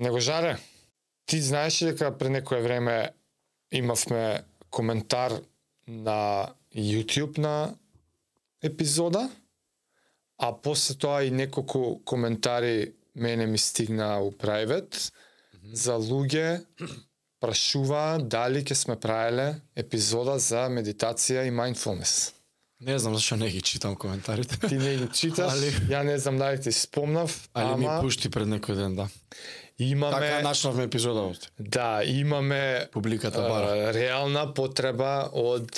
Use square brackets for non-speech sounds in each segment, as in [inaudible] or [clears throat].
Него жаре, ти знаеш ли дека пред некое време имавме коментар на YouTube на епизода, а после тоа и неколку коментари мене ми стигна у private mm -hmm. за луѓе прашува дали ќе сме правеле епизода за медитација и mindfulness. Не знам зашо не ги читам коментарите. Ти не ги читаш, [laughs] Али... ја не знам дали ти спомнав, Али ама ми пушти пред некој ден, да. Имаме Така начнавме епизода овде. да, имаме Публиката а, бара. реална потреба од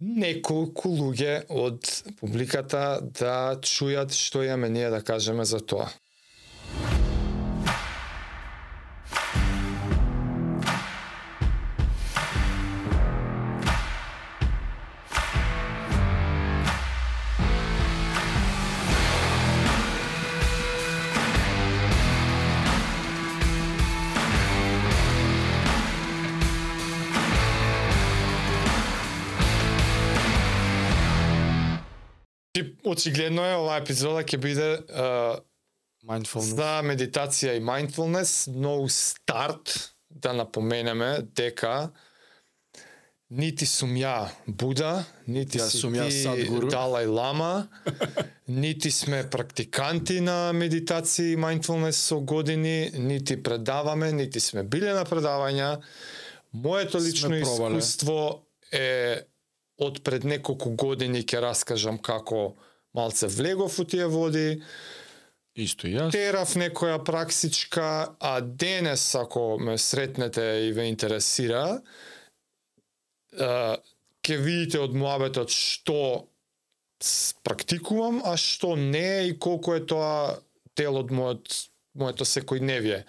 неколку луѓе од публиката да чујат што имаме ние да кажеме за тоа. Очигледно е оваа епизода ќе биде а, Mindfulness. за медитација и mindfulness, но старт да напоменеме дека нити сум ја Буда, нити Ја си сум ја Садгуру. Далај Лама, [laughs] нити сме практиканти на медитација и mindfulness со години, нити предаваме, нити сме биле на предавања. Моето лично искуство е од пред неколку години ќе раскажам како малце влегов у тие води, Исто јас. терав некоја праксичка, а денес ако ме сретнете и ве интересира, ќе видите од муабетот што практикувам, а што не и колку е тоа дел од мојот моето секојдневие.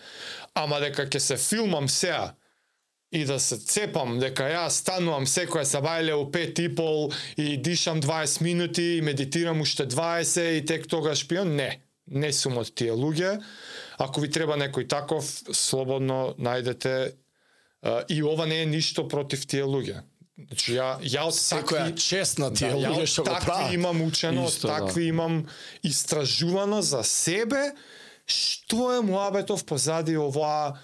Ама дека ќе се филмам сеа и да се цепам дека ја станувам секоја сабајле у пет и пол и дишам 20 минути и медитирам уште 20 и тек тогаш пијам, не. Не сум од тие луѓе. Ако ви треба некој таков, слободно најдете и ова не е ништо против тие луѓе. Значи ја ја од Секоја такви чест на тие да, луѓе што го прават. имам учено, Исто, да. такви имам истражувано за себе што е муабетов позади оваа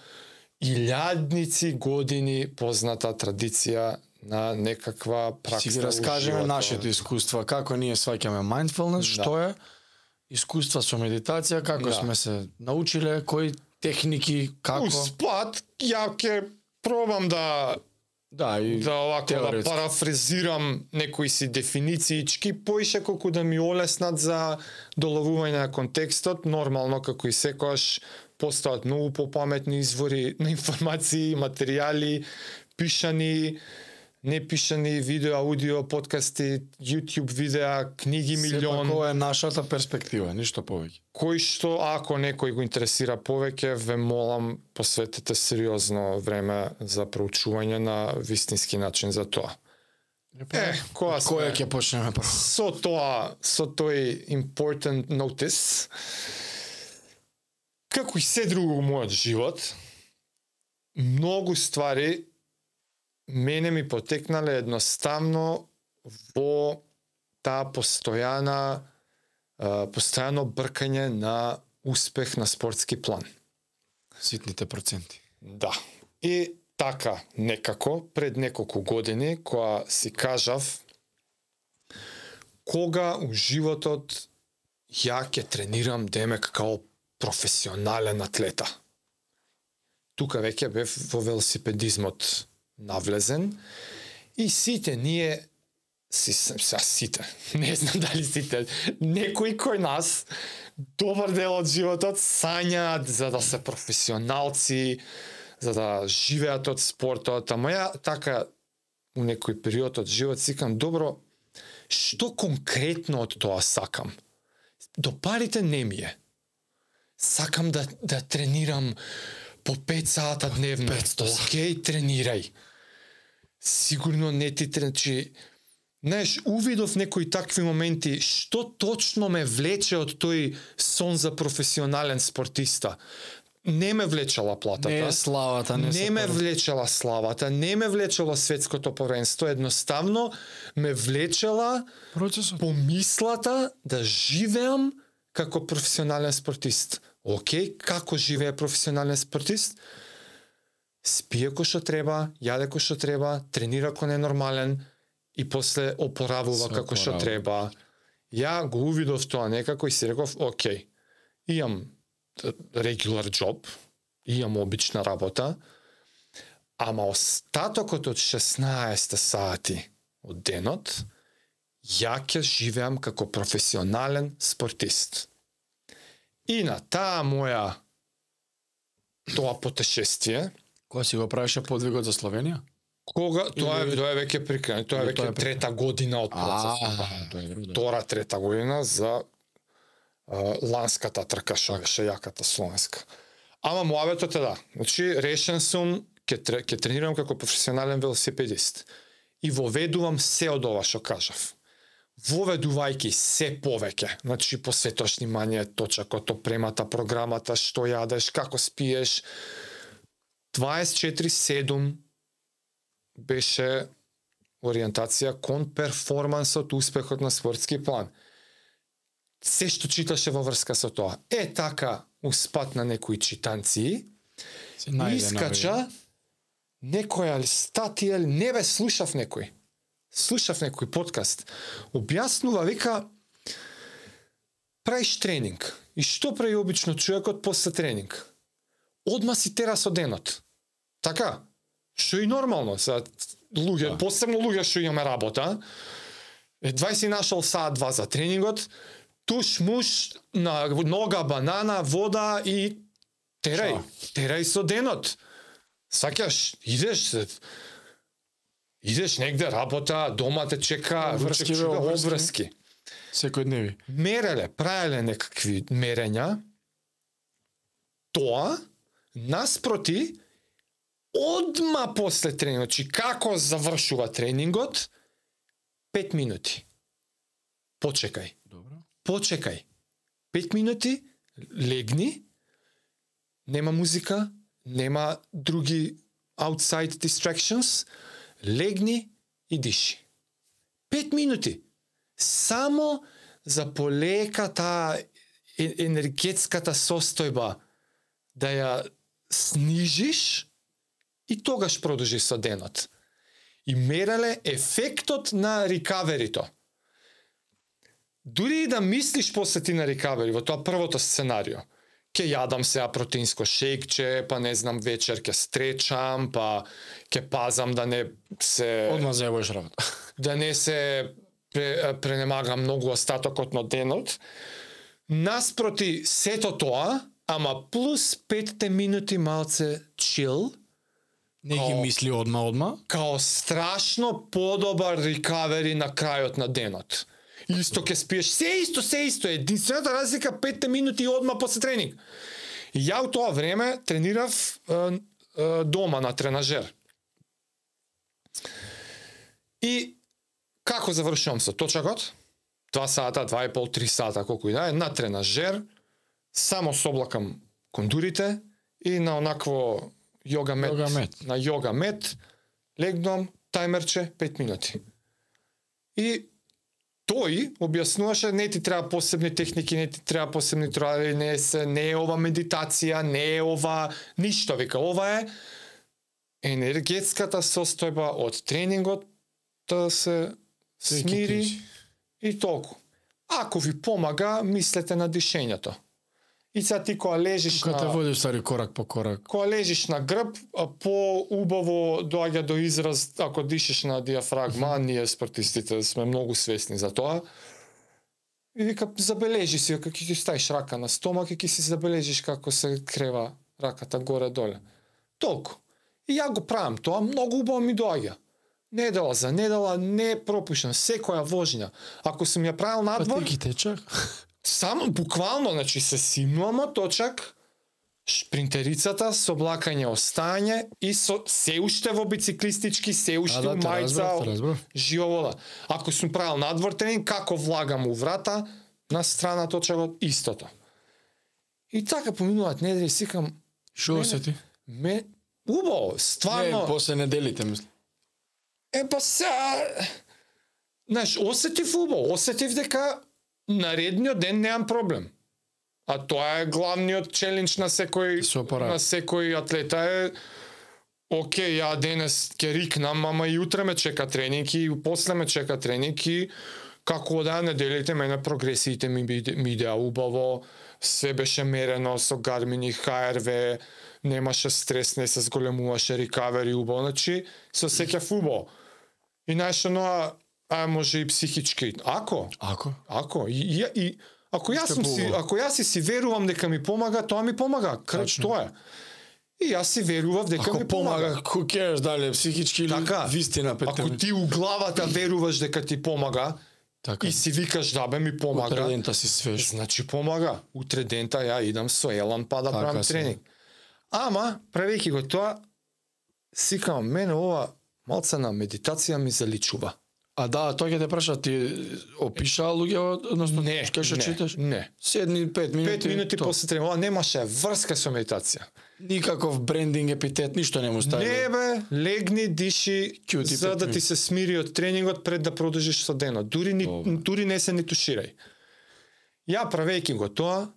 илјадници години позната традиција на некаква пракса. Си ги у раскажеме нашите искуства, како ние сваќаме mindfulness, Да. што е искуства со медитација, како Да. сме се научиле, кои техники, како. Успат, ја ќе пробам да Да, и да овако да теоретски. парафризирам некои си дефинициички, поише колку да ми олеснат за доловување на контекстот, нормално како и секојаш постојат многу попаметни извори на информации, материјали, пишани, непишани видео, аудио, подкасти, YouTube видеа, книги милион. Сепак ова е нашата перспектива, ништо повеќе. кој што ако некој го интересира повеќе, ве молам посветете сериозно време за проучување на вистински начин за тоа. Е, која сме? Која ќе почнеме прво? Со тоа, со тој important notice, како и се друго во мојот живот, многу ствари мене ми потекнале едноставно во таа постојана постојано бркање на успех на спортски план. Ситните проценти. Да. И така, некако, пред неколку години, која си кажав, кога у животот ја ќе тренирам демек као професионален атлета. Тука веќе бев во велосипедизмот навлезен и сите ние си са сите. [laughs] Не знам дали сите. Некои кој нас добар дел од животот сањаат за да се професионалци, за да живеат од спортот, ама ја така у некој период од живот сикам добро што конкретно од тоа сакам. До парите не ми е. Сакам да да тренирам по 5 сата дневно. 500 сата. Океј, тренирај. Сигурно не ти тренчи Знаеш, увидов некои такви моменти, што точно ме влече од тој сон за професионален спортиста. Не ме влечела платата. Не славата, не, не ме влечела славата, не ме влечело светското првенство, едноставно ме влечела Процесот. помислата да живеам како професионален спортист. Океј, како живее професионален спортист? Спие кој што треба, јаде кој што треба, тренира кој не е нормален и после опоравува Се како што треба. Ја го увидов тоа некако и си реков, океј, имам регулар джоб, имам обична работа, ама остатокот од 16 сати од денот, ја ќе живеам како професионален спортист. И на таа моја тоа потешествие, Кога си го правеше подвигот за Словенија? кога тоа е тоа е веќе прикрено, тоа е веќе трета година од процесот. А, тоа е друго. Втора, трета година за ланската трка што беше јаката словенска. Ама моабетот е да. Значи решен сум ќе тре- ќе тренирам како професионален велосипедист. И воведувам се од ова што кажав. Воведувајќи се повеќе, значи посветуваш внимание точакот, опремата, програмата, што јадеш, како спиеш. 24/7 беше ориентација кон перформансот, успехот на спортски план. Се што читаше во врска со тоа. Е така, успат на некои читанци, искача некоја статија, не бе слушав некој. Слушав некој подкаст. Објаснува, вика, правиш тренинг. И што прави обично човекот после тренинг? Одма си тера со денот. Така? Што и нормално. За луѓе, Да. посебно луѓе што имаме работа, едва си нашол саат два за тренингот, туш муш на нога банана, вода и терај, Чао. терај со денот. Сакаш, идеш идеш негде работа, дома те чека, Обврски, ручек, бе, чуда, обврски. обврски. Секој дневи. Мереле, правеле некакви мерења, тоа наспроти одма после тренингот, значи како завршува тренингот, 5 минути. Почекај Добро. почекај. 5 минути, легни, нема музика, нема други outside distractions, легни и диши. пет минути. Само за полека таа енергетската состојба да ја снижиш и тогаш продолжи со денот. И мереле ефектот на рекаверито. Дури и да мислиш после ти на рекавери, во тоа првото сценарио, ќе јадам сега протеинско шејкче, па не знам вечер ќе стречам, па ќе пазам да не се Одма работа. [laughs] да не се пре, пренемага многу остатокот на денот. Наспроти сето тоа, ама плюс 5 минути малце чил, Не ги мисли одма одма. као страшно подобар рекавери на крајот на денот. Исто ќе спиеш, се исто, се исто, единствената разлика 5 минути одма после тренинг. И ја у тоа време тренирав е, е, дома на тренажер. И како завршувам со точакот? 2 сата, 2 и пол, 3 сата, колку и да е, на тренажер, само соблакам кондурите и на онакво йога мет, Йога мет. на йога мет, легнам, тајмерче, 5 минути. И тој објаснуваше не ти треба посебни техники, не ти треба посебни троари, не се не е ова медитација, не е ова ништо, вика, ова е енергетската состојба од тренингот да се смири и толку. Ако ви помага, мислете на дишењето. И сега ти кога лежиш Кога те на води стари корак по корак. кога лежиш на грб, а по-убаво доаѓа до израз ако дишиш на диафрагма, ние спортистите сме многу свесни за тоа. И вика, забележи си, како ќе ти ставиш рака на стомак и ќе си забележиш како се крева раката горе-доле. Толку. И ја го правам тоа, многу убаво ми доаѓа. Недела за недела, не пропушам, секоја вожња. Ако сум ја правил Па надвор, ти ги течак. Само буквално, значи се симнувам точак, шпринтерицата со облакање остање и со се уште во бициклистички, се уште да, те мајца, живода. Ако сум правил надвор тренинг, како влагам у врата, на страна точакот истото. И така поминуваат недели, сикам, Шо Мене- осети? ме, убаво, стварно, Не, после неделите мисли. Е, па се... Знаеш, осетив убаво, осетив дека наредниот ден немам проблем. А тоа е главниот челендж на секој на секој атлета е Океј, ја денес ќе рикнам, ама и утре ме чека тренинг и после ме чека тренинг и како да неделите мене прогресиите ми, биде- ми идеа убаво, се беше мерено со Garmin и HRV, немаше стрес, не се зголемуваше рекавери убаво, значи се сеќав убаво. И знаеш, оноа, а може и психички. Ако, Ако? Ако и, и, и ако јас сум си, ако јас си, си верувам дека ми помага, тоа ми помага. Крч Тачно. тоа е. И јас си верував дека Ако ми помага. помага, ку кеш дали психички или Така. вистина пет Ако ти у главата веруваш дека ти помага така и си викаш да бе ми помага, Утредента си свеж. значи помага. Утре дента ја идам со елан па да Така правам тренинг. Ама, правејќи го тоа, сикам, мене ова малце на медитација ми заличува. А да, тоа ќе те праша, ти опиша луѓе, односно Не, ќе што читаш? не. Седни пет минути. Пет минути тоа. после тренинг, немаше врска со медитација. Никаков брендинг, епитет, ништо не му стави. Не бе, легни, диши, Кјути за пет да ти се смири од тренингот пред да продолжиш со денот. Дури, ни, Добро. дури не се ни туширај. Ја правејќи го тоа,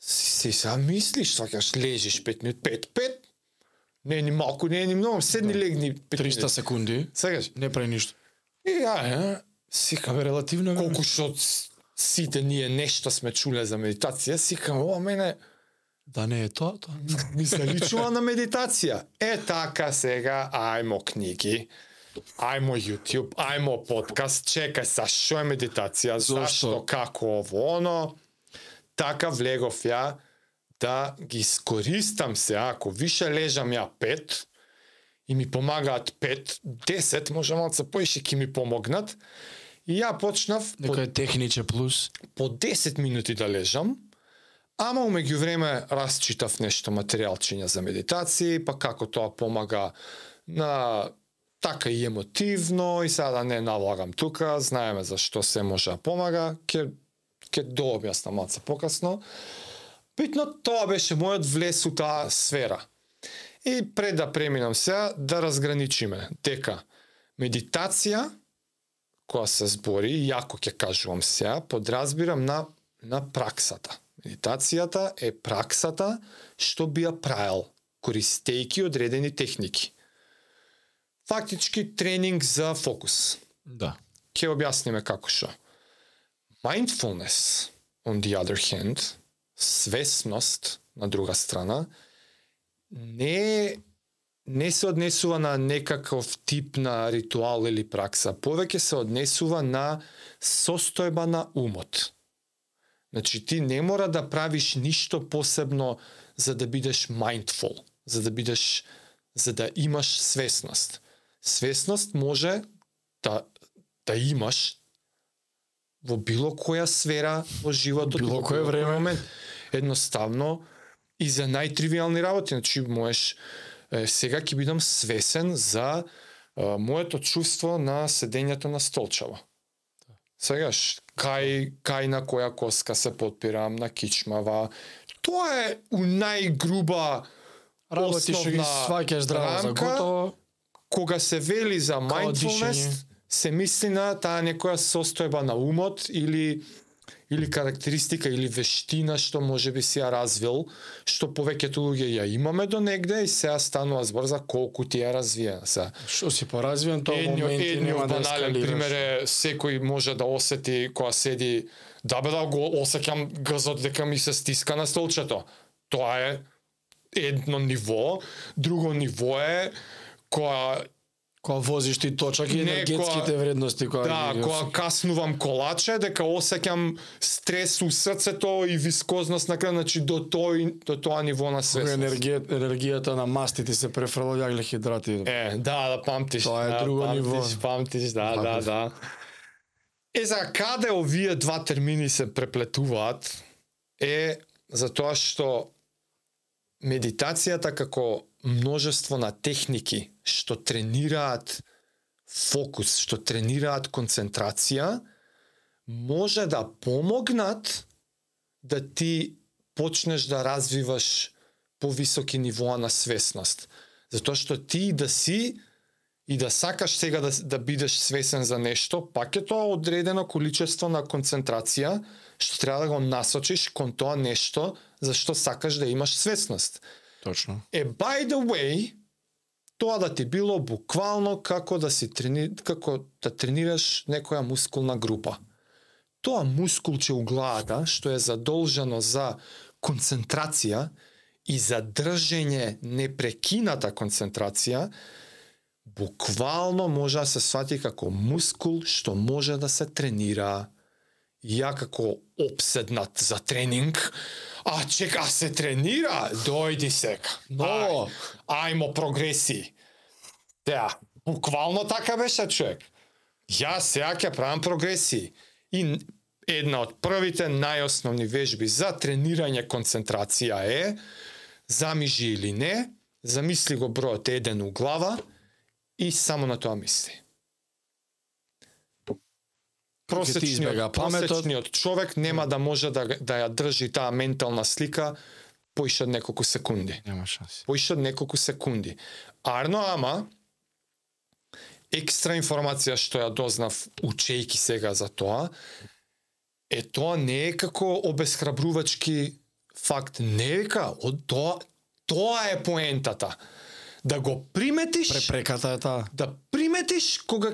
си, са мислиш, сакаш лежиш 5 минути, 5, 5, не е ни малку, не е ни многу, седни легни 5 300 минути. секунди, Сакаш? не прави ништо. И ја, е, сикам, релативно колку што сите ние нешто сме чуле за медитација, сикам, ова мене Да не е тоа, тоа. ми се личува на медитација. Е така сега, ајмо книги, ајмо YouTube, ајмо подкаст, чекај са, што е медитација, зашто, како ово, оно. Така влегов ја да ги искористам се, ако више лежам ја пет, и ми помагаат пет, 10, може малце поише ќе ми помогнат. И ја почнав по Дека е техниче плюс. по 10 минути да лежам, ама умеѓу време расчитав нешто материјалчиња за медитација, па како тоа помага на така и емотивно и сега да не налагам тука, знаеме за што се може да помага, ќе ќе дообјаснам малце покасно. Битно тоа беше мојот влез у таа сфера. И пред да преминам сега да разграничиме дека медитација која се збори, јако ќе кажувам сега, подразбирам на, на праксата. Медитацијата е праксата што би ја правил, користејќи одредени техники. Фактички тренинг за фокус. Да. Ќе објасниме како што. Mindfulness, on the other hand, свесност, на друга страна, не не се однесува на некаков тип на ритуал или пракса, повеќе се однесува на состојба на умот. Значи ти не мора да правиш ништо посебно за да бидеш mindful, за да бидеш за да имаш свесност. Свесност може да да имаш во било која сфера во животот, Било во кое било кој време. момент. Едноставно и за најтривијални работи, значи можеш е, сега ќе бидам свесен за е, моето чувство на седењето на столчава. Сегаш, кај, кај на која коска се подпирам, на кичмава. Тоа е у најгруба Работи што ги сваќаш здраво за готово. кога се вели за mindfulness, се мисли на таа некоја состојба на умот или или карактеристика или вештина што може би си ја развил, што повеќето луѓе ја имаме до негде и сега станува збор за колку ти ја развиена. Сега, Што си поразвиен, тоа Едниот моменти едниот нема да ескалираш. пример е секој може да осети кога седи да бе да го осеќам гзот дека ми се стиска на столчето. Тоа е едно ниво, друго ниво е кога Кога возиш ти точак и Не, енергетските вредности кои да, кога каснувам колаче, дека осеќам стрес у срцето и вискозност на крв, значи до тој до тоа ниво на свесност. енергија, енергијата на мастите се префрла јагле хидрати. Е, да, да памтиш. Тоа е да, друго памтиш, ниво. Памтиш, да, да, Памтиш. да. Е, за каде овие два термини се преплетуваат е за тоа што медитацијата како множество на техники што тренираат фокус, што тренираат концентрација, може да помогнат да ти почнеш да развиваш повисоки нивоа на свесност. Затоа што ти да си и да сакаш сега да, да бидеш свесен за нешто, пак е тоа одредено количество на концентрација што треба да го насочиш кон тоа нешто за што сакаш да имаш свесност. Точно. Е, by the way, тоа да ти било буквално како да си трени, како да тренираш некоја мускулна група. Тоа мускулче у главата што е задолжено за концентрација и за држење непрекината концентрација, буквално може да се свати како мускул што може да се тренира. Ја како обседнат за тренинг, а чека се тренира, дојди сега. Ново. Ај, ајмо прогресии. Теа, буквално така беше човек. Јас сега ќе правам прогресии. И една од првите најосновни вежби за тренирање концентрација е замижи или не, замисли го бројот еден у глава и само на тоа мисли. Просечниот, просечниот човек нема да може да, да ја држи таа ментална слика поише од неколку секунди Нема шанси. поише од неколку секунди. Арно, ама, екстра информација што ја дознав учејки сега за тоа, е тоа не е како обесхрабрувачки факт, не е вика, од тоа, тоа е поентата. Да го приметиш, Препреката е таа. да приметиш кога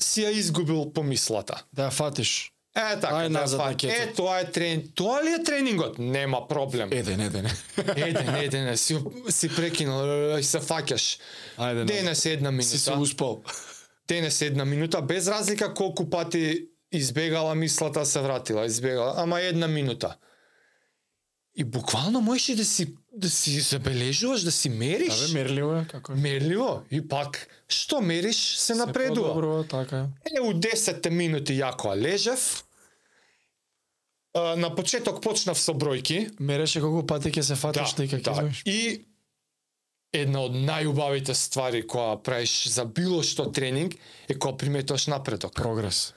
си ја изгубил помислата. Да ја фатиш. Е така, Ај, да назад кецот. е тоа е трен, тоа ли е тренингот? Нема проблем. Еден, еден. [laughs] Еден, еден, си, си прекинал и се фаќаш. Ајде. Денес една Си се минута. успел. Денес една минута, без разлика колку пати избегала мислата, се вратила, избегала, ама една минута. И буквално можеш и да си да си забележуваш, да си мериш. Да бе, мерливо е, како е. Мерливо. И пак, што мериш, се Се напредува. подобрува, така е. Е, у 10 минути јако лежев. А, на почеток почнав со бројки. Мереше колку пати ќе се фатиш да, ќе да. И една од најубавите ствари која правиш за било што тренинг е кога приметуваш напредок. Прогрес.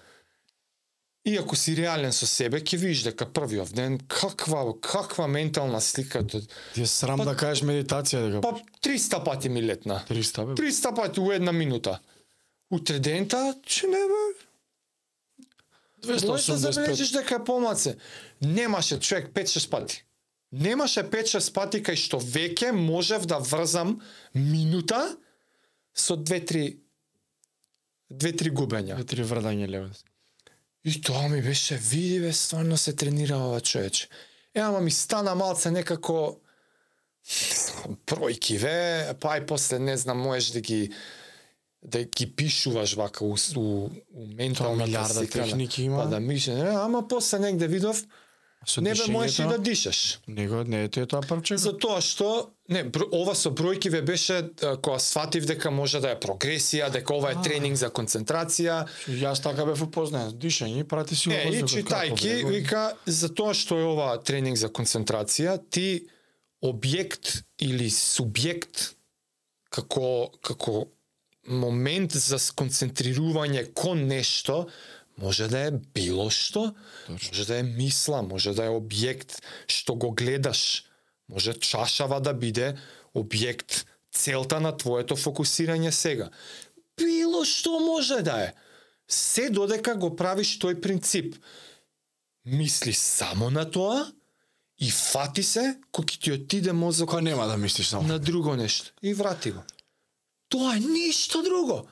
И ако си реален со себе, ќе видиш дека првиот ден каква каква ментална слика. Ти е срам Па- да кажеш медитација дека Па 300 пати ми летна. 300 бе. 300 пати у една минута. Утре дента, че не бе, Можеш да 285. забележиш дека е помаце. Немаше човек 5-6 пати. Немаше 5-6 пати кај што веќе можев да врзам минута со 2-3 2-3 губења. Ветри врдање лево. И тоа ми беше, види бе, стварно се тренира ова човече. Е, ама ми стана малце некако бројки, ве, па и после, не знам, можеш да ги да ги пишуваш вака у, у, у менталната милиарда техники има. Па да мише, ама после негде видов, Со не бе можеш и да дишаш. Него не е тоа првче. За тоа што не ова со бројки ве беше кога сватив дека може да е прогресија, дека ова е тренинг за концентрација. Јас така бев упознаен. Дишење, прати си Е, и читајки, вика, за тоа што е ова тренинг за концентрација, ти објект или субјект како како момент за сконцентрирување кон нешто може да е било што, Точно. може да е мисла, може да е објект што го гледаш, може чашава да биде објект целта на твоето фокусирање сега. Било што може да е. Се додека го правиш тој принцип. Мисли само на тоа и фати се кога ќе ти отиде мозокот Кој нема да мислиш само. на друго нешто и врати го. Тоа е ништо друго.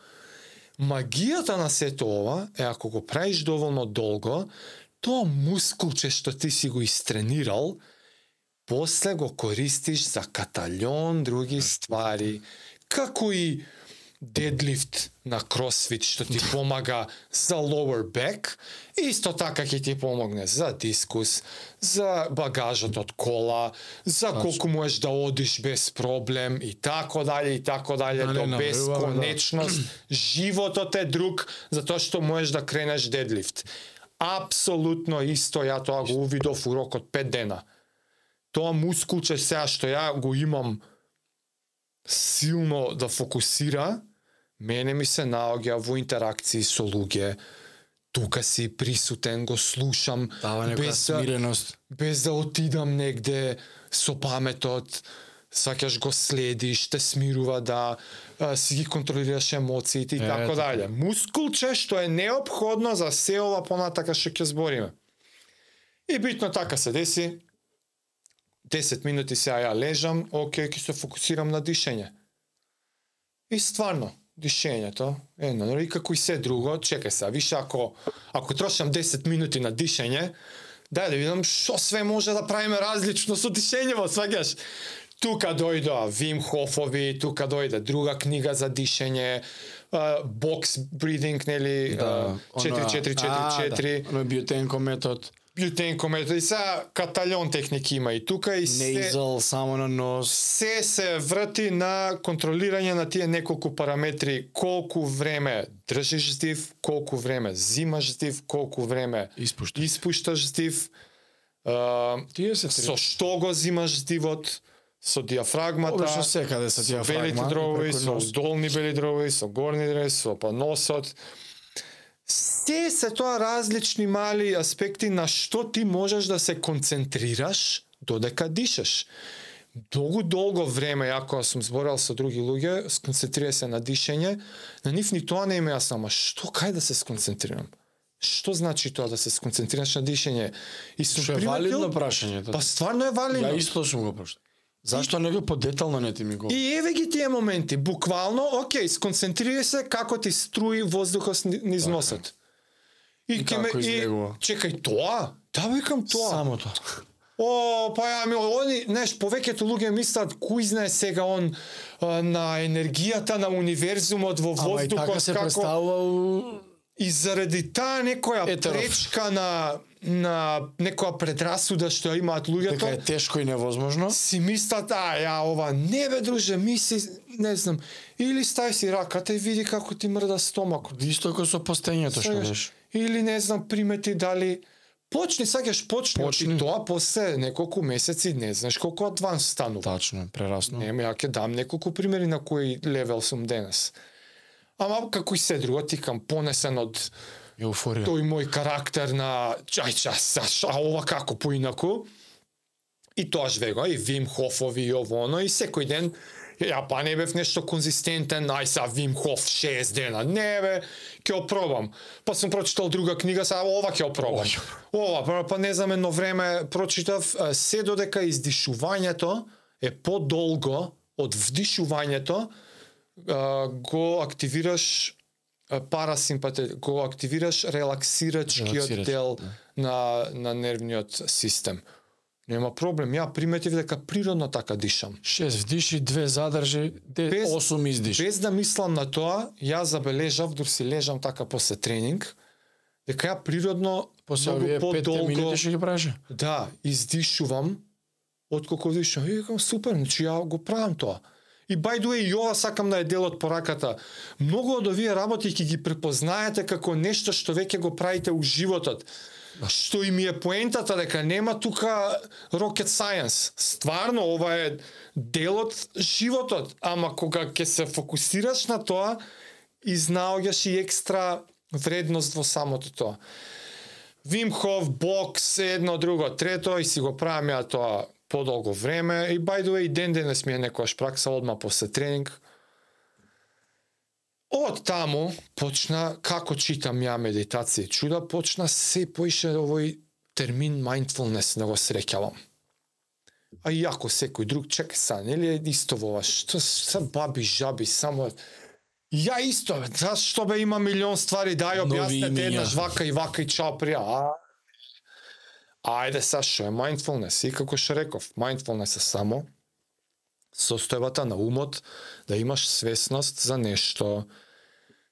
Магијата на сето ова е ако го правиш доволно долго, тоа мускулче што ти си го истренирал, после го користиш за каталјон други ствари, како и дедлифт на кросфит што ти [laughs] помага за lower back, исто така ќе ти помогне за дискус, за багажот од кола, за колку можеш да одиш без проблем и тако дале и тако дале Дали до набројуваме, да. бесконечност. [clears throat] Животот е друг затоа што можеш да кренеш дедлифт. Апсолутно исто ја тоа го увидов у рок од 5 дена. Тоа мускулче сега што ја го имам силно да фокусира, мене ми се наоѓа во интеракции со луѓе, тука си присутен, го слушам, Дава без да, смиреност. без да отидам негде со паметот, сакаш го следиш, те смирува да а, си ги контролираш емоциите и Е, така така. дале. Мускулче што е неопходно за се ова понатака што ќе збориме. И битно така се деси. 10 минути сега ја лежам, окей, ќе се фокусирам на дишење. И стварно, дишењето, едно, нели како и се друго, чекај се, више ако ако трошам 10 минути на дишење, дај да видам што све може да правиме различно со дишењево, сваѓаш? Тука дојдоа Вим Хофови, тука дојде друга книга за дишење, бокс бридинг, нели, Да, 4-4-4-4, Оно биотенко метод, бютенко метод, и сега каталон техники има и тука, и се, nasal само на нос. се се врати на контролирање на тие неколку параметри, колку време држиш здив, колку време зимаш здив, колку време Испушта. испушташ здив, а, Тие се со што го зимаш здивот, со диафрагмата, Обично секаде со со белите диафрагма, дробови, со долни бели дробови, со горни дробови, со па носот. Се се тоа различни мали аспекти на што ти можеш да се концентрираш додека дишаш. Долго долго време, ја кога сум зборал со други луѓе, сконцентрира се на дишење, на нив ни тоа не им е јасно, ама што кај да се сконцентрирам? Што значи тоа да се сконцентрираш на дишење? И сум Што е валидно прашање. Па стварно е валидно. Ја исто сум го прашал. Зашто не го подетално не ти ми го? И еве ги тие моменти, буквално, окей, сконцентрирај се како ти струи воздухот низ носот. Така И ќе ме- како излегува. чекај тоа? Да викам тоа. Само тоа. О, па ја ми они, знаеш, повеќето луѓе мислат кој знае сега он а, на енергијата на универзумот во и воздухот така се како представува у... и заради таа некоја Етеров. пречка на на некоја предрасуда што имаат луѓето Дека е тешко и невозможно. си мислат, а, ја ова, не бе, друже, мисли, не знам, или стај си раката и види како ти мрда стомакот. Исто како со постењето што беше. Или не знам, примети дали Почни, сакаш почни, Почни. и тоа после неколку месеци не знаеш колку адванс станува. Тачно, прерасно. Нема, ја ќе дам неколку примери на кој левел сум денес. Ама како и се друго, ти кам понесен од Еуфорија. тој мој карактер на чај час, а ова како поинаку. И тоаш вего, и Вим Хофови и ово оно, и секој ден ја па не бев нешто конзистентен, ај са Вим Хоф 6 дена. Не бе, ќе опробам. Па сум прочитал друга книга, са ова ќе опробам. Ова, па, па не знам, едно време прочитав се додека издишувањето е подолго од вдишувањето, го активираш а, парасимпате, го активираш релаксирачкиот Релаксирач, дел да. на, на нервниот систем. Нема проблем, ја приметив дека природно така дишам. Шест вдиши, две задржи, осум издиши. Без да мислам на тоа, ја забележав, дур си лежам така после тренинг, дека ја природно После многу подолго минути што ги правеше. да, издишувам, отколку вдишувам. И викам, супер, значи ја го правам тоа. И by the way, и ова сакам да е дел од пораката. Многу од овие работи ќе ги препознаете како нешто што веќе го правите у животот. Што и ми е поентата дека нема тука rocket science. Стварно, ова е дел од животот, ама кога ќе се фокусираш на тоа, изнаоѓаш и екстра вредност во самото тоа. Вим Хоф, бокс, едно, друго, трето и си го правам ја тоа подолго време и by the way ден денес ми е некојаш пракса одма после тренинг. Од таму почна како читам ја медитација чуда почна се поише овој термин mindfulness да го среќавам. А и ако секој друг чека са, нели е исто во ова, што са баби жаби само Ја исто, зашто бе има милион ствари, дај Нови објаснете еднаш вака и вака и чао прија. А, Ајде са, што е mindfulness? И како што реков, mindfulness е само состојбата на умот да имаш свесност за нешто.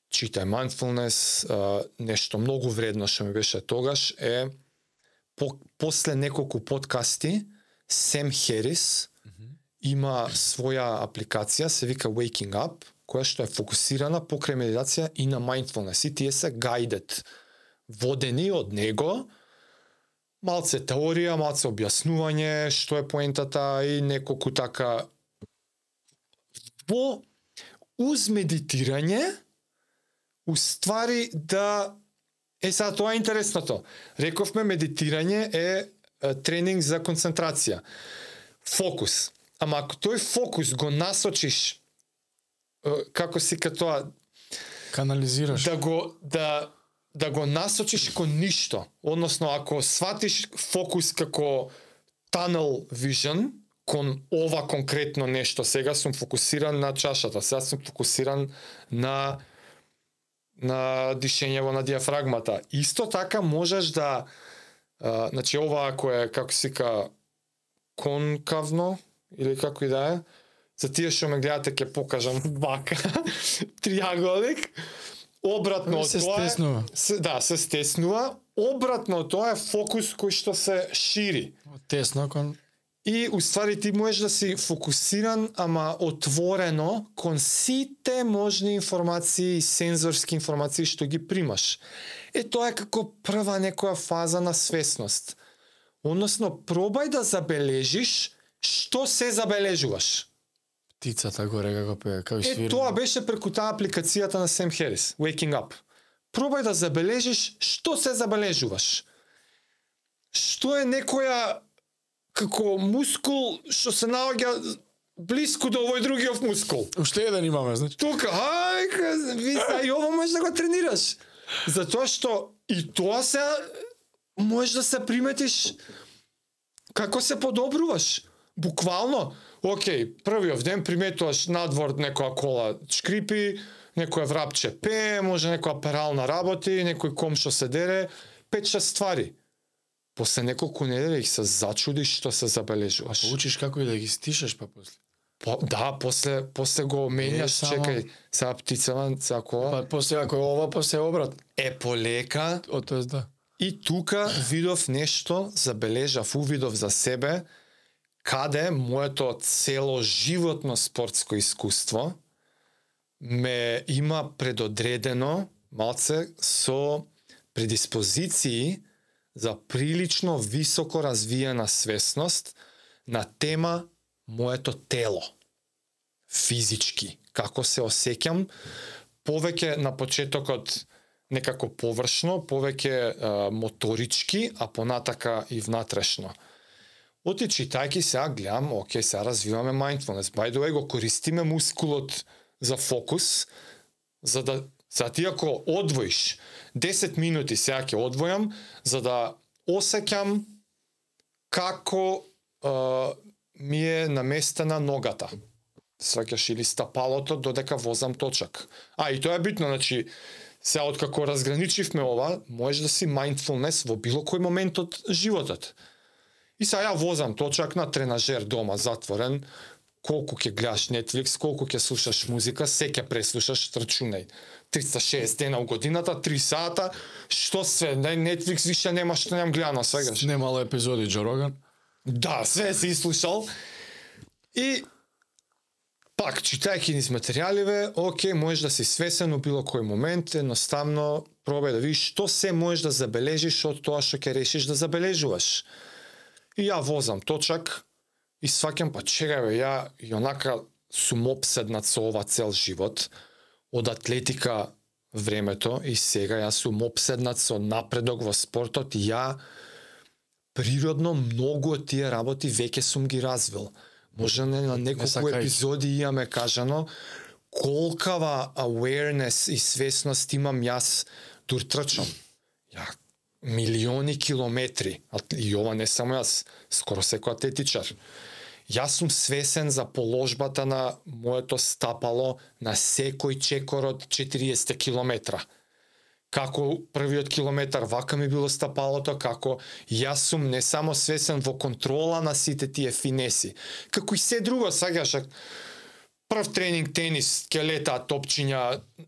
Читај mindfulness, нешто многу вредно што ми беше тогаш е по, после неколку подкасти Сем Херис има своја апликација, се вика Waking Up, која што е фокусирана покрај медитација и на mindfulness. И тие се guided, водени од него, малце теорија, малце објаснување, што е поентата и неколку така во уз медитирање уствари да е сега тоа е интересното. Рековме медитирање е, тренинг за концентрација. Фокус. Ама ако тој фокус го насочиш како си тоа Канализираш. да го да да го насочиш кон ништо, односно ако сватиш фокус како tunnel vision кон ова конкретно нешто, сега сум фокусиран на чашата, сега сум фокусиран на на дишењево на диафрагмата. Исто така можеш да а, значи ова ако е како се ка конкавно или како и да е, за тие што ме гледате ќе покажам вака [laughs] триаголник. Обратно од тоа стеснува. се, да, се стеснува. Обратно тоа е фокус кој што се шири. Тесно кон И уствари ти можеш да си фокусиран, ама отворено кон сите можни информации и сензорски информации што ги примаш. Е тоа е како прва некоја фаза на свесност. Односно, пробај да забележиш што се забележуваш. Птицата горе како пее, како Е, свири. тоа беше преку таа апликацијата на Сем Херис, Waking Up. Пробај да забележиш што се забележуваш. Што е некоја како мускул што се наоѓа блиску до овој другиот мускул. Уште еден имаме, значи. Тука, ајка, вида, и ово можеш да го тренираш. Затоа што и тоа се можеш да се приметиш како се подобруваш. Буквално, окей, првиот ден приметуваш надвор некоја кола шкрипи, некој врапче пее, може некоја перална работи, некој комшо се дере, пет-шест ствари. После неколку недели се зачудиш што се забележуваш. Учиш како и да ги стишеш па после. По, да, после после го менјаш, само- чекај, сега птицава, сега кола. Па после ако е ова, после обрат. Е полека О, тоа да. и тука видов нешто, забележав, увидов за себе, каде моето цело животно спортско искуство ме има предодредено малце со предиспозиции за прилично високо развиена свесност на тема моето тело. Физички. Како се осеќам, повеќе на почетокот некако површно, повеќе моторички, а понатака и внатрешно. Оти читајки сега гледам, оке, сега развиваме mindfulness. By the way, го користиме мускулот за фокус, за да за ти ако одвоиш 10 минути сега ќе одвојам за да осеќам како е, ми е наместена ногата. Сваќаш или стапалото додека возам точак. А и тоа е битно, значи сега откако разграничивме ова, можеш да си mindfulness во било кој момент од животот. И сега ја возам точак на тренажер дома затворен, колку ќе гледаш Netflix, колку ќе слушаш музика, се ќе преслушаш, рачунај. 360 дена у годината, 3 сата, што све, на Netflix више нема што немам гледано свегаш. Немало епизоди Джо Роган. Да, све си слушал. И пак, читајќи низ материјаливе, окей, можеш да си свесен у било кој момент, едноставно пробај да видиш што се можеш да забележиш од тоа што ќе решиш да забележуваш. И ја возам точак и сваќам, па чекај бе, ја и онака сум обседнат со ова цел живот, од атлетика времето и сега јас сум обседнат со напредок во спортот и ја природно многу од тие работи веќе сум ги развил. Може не на неколку сакајќи. епизоди имаме кажано колкава awareness и свесност имам јас дур трчам. Ја милиони километри, а и ова не само јас, скоро секој атлетичар. Јас сум свесен за положбата на моето стапало на секој чекор од 40 километра како првиот километар вака ми било стапалото, како јас сум не само свесен во контрола на сите тие финеси, како и се друго, сагаш, прв тренинг тенис скелета, летаат топчиња,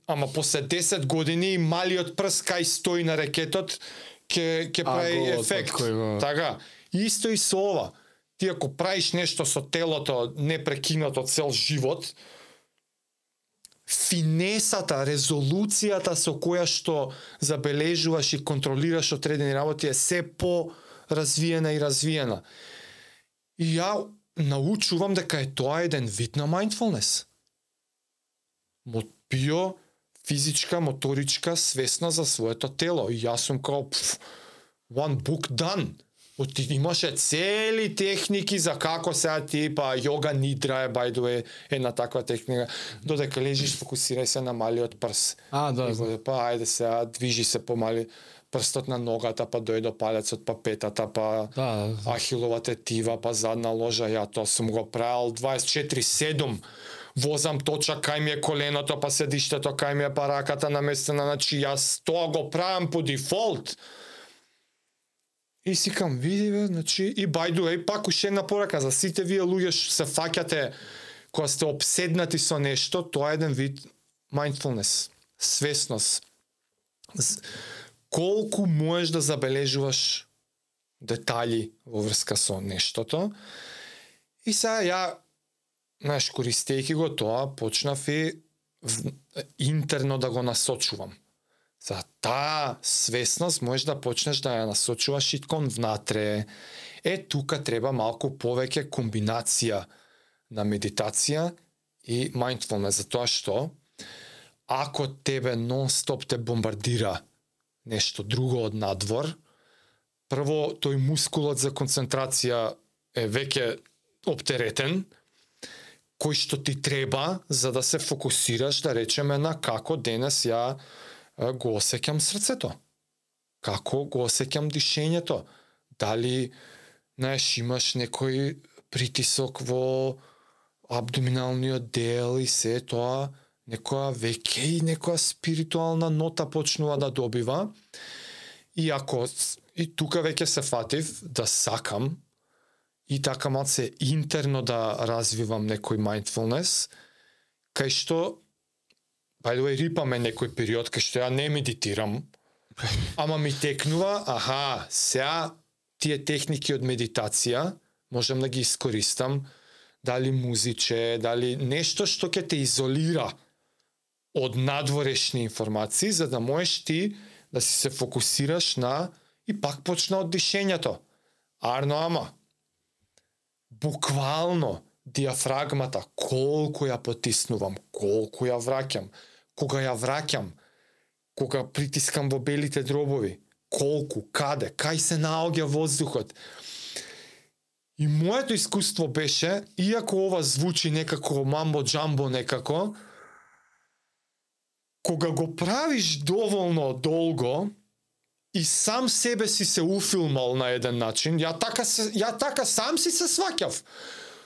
ама после 10 години малиот прст кај стои на ракетот ќе ќе прави ефект. го- Така, исто и со ова. Ти ако правиш нешто со телото непрекинато цел живот, финесата, резолуцијата со која што забележуваш и контролираш одредени работи е се по развиена и развиена. И ја научувам дека е тоа еден вид на mindfulness. Мо био физичка, моторичка, свесна за своето тело. И јас сум као пф, one book done. От ти имаше цели техники за како сега ти па йога нидра е by the way една таква техника додека лежиш фокусирај се на малиот прс. А, да, го- па ајде сега движи се помали прстот на ногата, па дојде до палецот, па петата, па Да, ахилова тетива, па задна ложа, ја тоа сум го правил 24/7. Возам точа кај ми е коленото, па седиштето кај ми е па раката наместена, значи јас тоа го правам по дефолт. И си кам, види бе, значи, и by the way, пак уште една порака за сите вие луѓе што се фаќате кога сте обседнати со нешто, тоа е еден вид mindfulness, свесност. Колку можеш да забележуваш детали во врска со нештото. И сега ја, знаеш, користејќи го тоа, почнав и интерно да го насочувам. За таа свесност можеш да почнеш да ја насочуваш и кон внатре. Е, тука треба малку повеќе комбинација на медитација и mindfulness, затоа што ако тебе нон-стоп те бомбардира нешто друго од надвор, прво тој мускулот за концентрација е веќе оптеретен, кој што ти треба за да се фокусираш, да речеме, на како денес ја го осеќам срцето. Како го осеќам дишењето. Дали, знаеш, имаш некој притисок во абдоминалниот дел и се тоа, некоја веќе и некоја спиритуална нота почнува да добива. И ако и тука веќе се фатив да сакам и така малце интерно да развивам некој mindfulness, кај што by the way, рипаме некој период кај што ја не медитирам, [laughs] ама ми текнува, аха, сега тие техники од медитација можам да ги искористам, дали музиче, дали нешто што ќе те изолира од надворешни информации, за да можеш ти да си се фокусираш на и пак почна од дишењето. Арно ама. Буквално диафрагмата, колку ја потиснувам, колку ја враќам, кога ја враќам, кога притискам во белите дробови, колку, каде, кај се наоѓа воздухот. И моето искуство беше, иако ова звучи некако мамбо джамбо некако, кога го правиш доволно долго и сам себе си се уфилмал на еден начин, ја така се, ја така сам си се сваќав.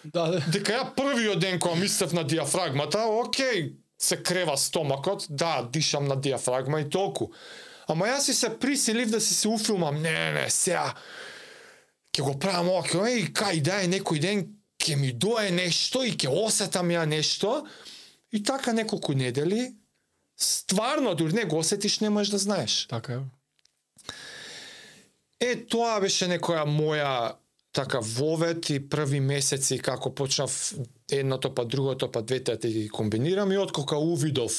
Да, да. Дека ја првиот ден кога мислев на диафрагмата, окей, се крева стомакот, да, дишам на диафрагма и толку. Ама јас си се присилив да си се уфилмам, не, не, сега, ќе го правам ќе, еј, кај да е некој ден, ќе ми дое нешто и ќе осетам ја нешто. И така неколку недели, стварно, дури не го осетиш, не можеш да знаеш. Така е. Е, тоа беше некоја моја така вовет и први месеци како почнав едното па другото па двете да ги комбинирам и откако увидов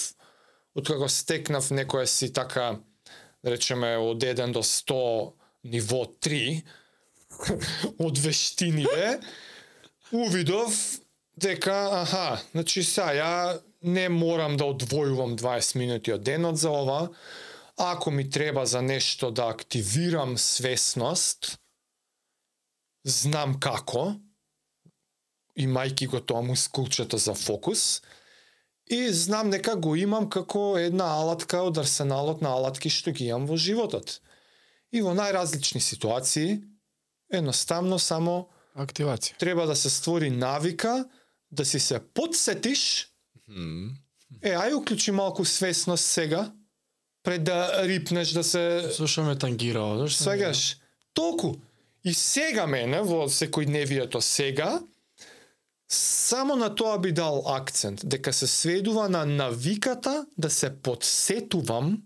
откако стекнав некоја си така речеме од 1 до 100 ниво 3 [laughs] од вештиниве увидов дека аха значи сега ја не морам да одвојувам 20 минути од денот за ова ако ми треба за нешто да активирам свесност, знам како, имајки го тоа мускулчето за фокус, и знам дека го имам како една алатка од арсеналот на алатки што ги имам во животот. И во најразлични ситуации, едноставно само Активација. треба да се створи навика, да си се подсетиш, е, ај уклучи малку свесност сега, пред да рипнеш да се Зошто ме тангирало, зашто? Свегаш, толку. И сега мене, во секојдневието сега, само на тоа би дал акцент, дека се сведува на навиката да се подсетувам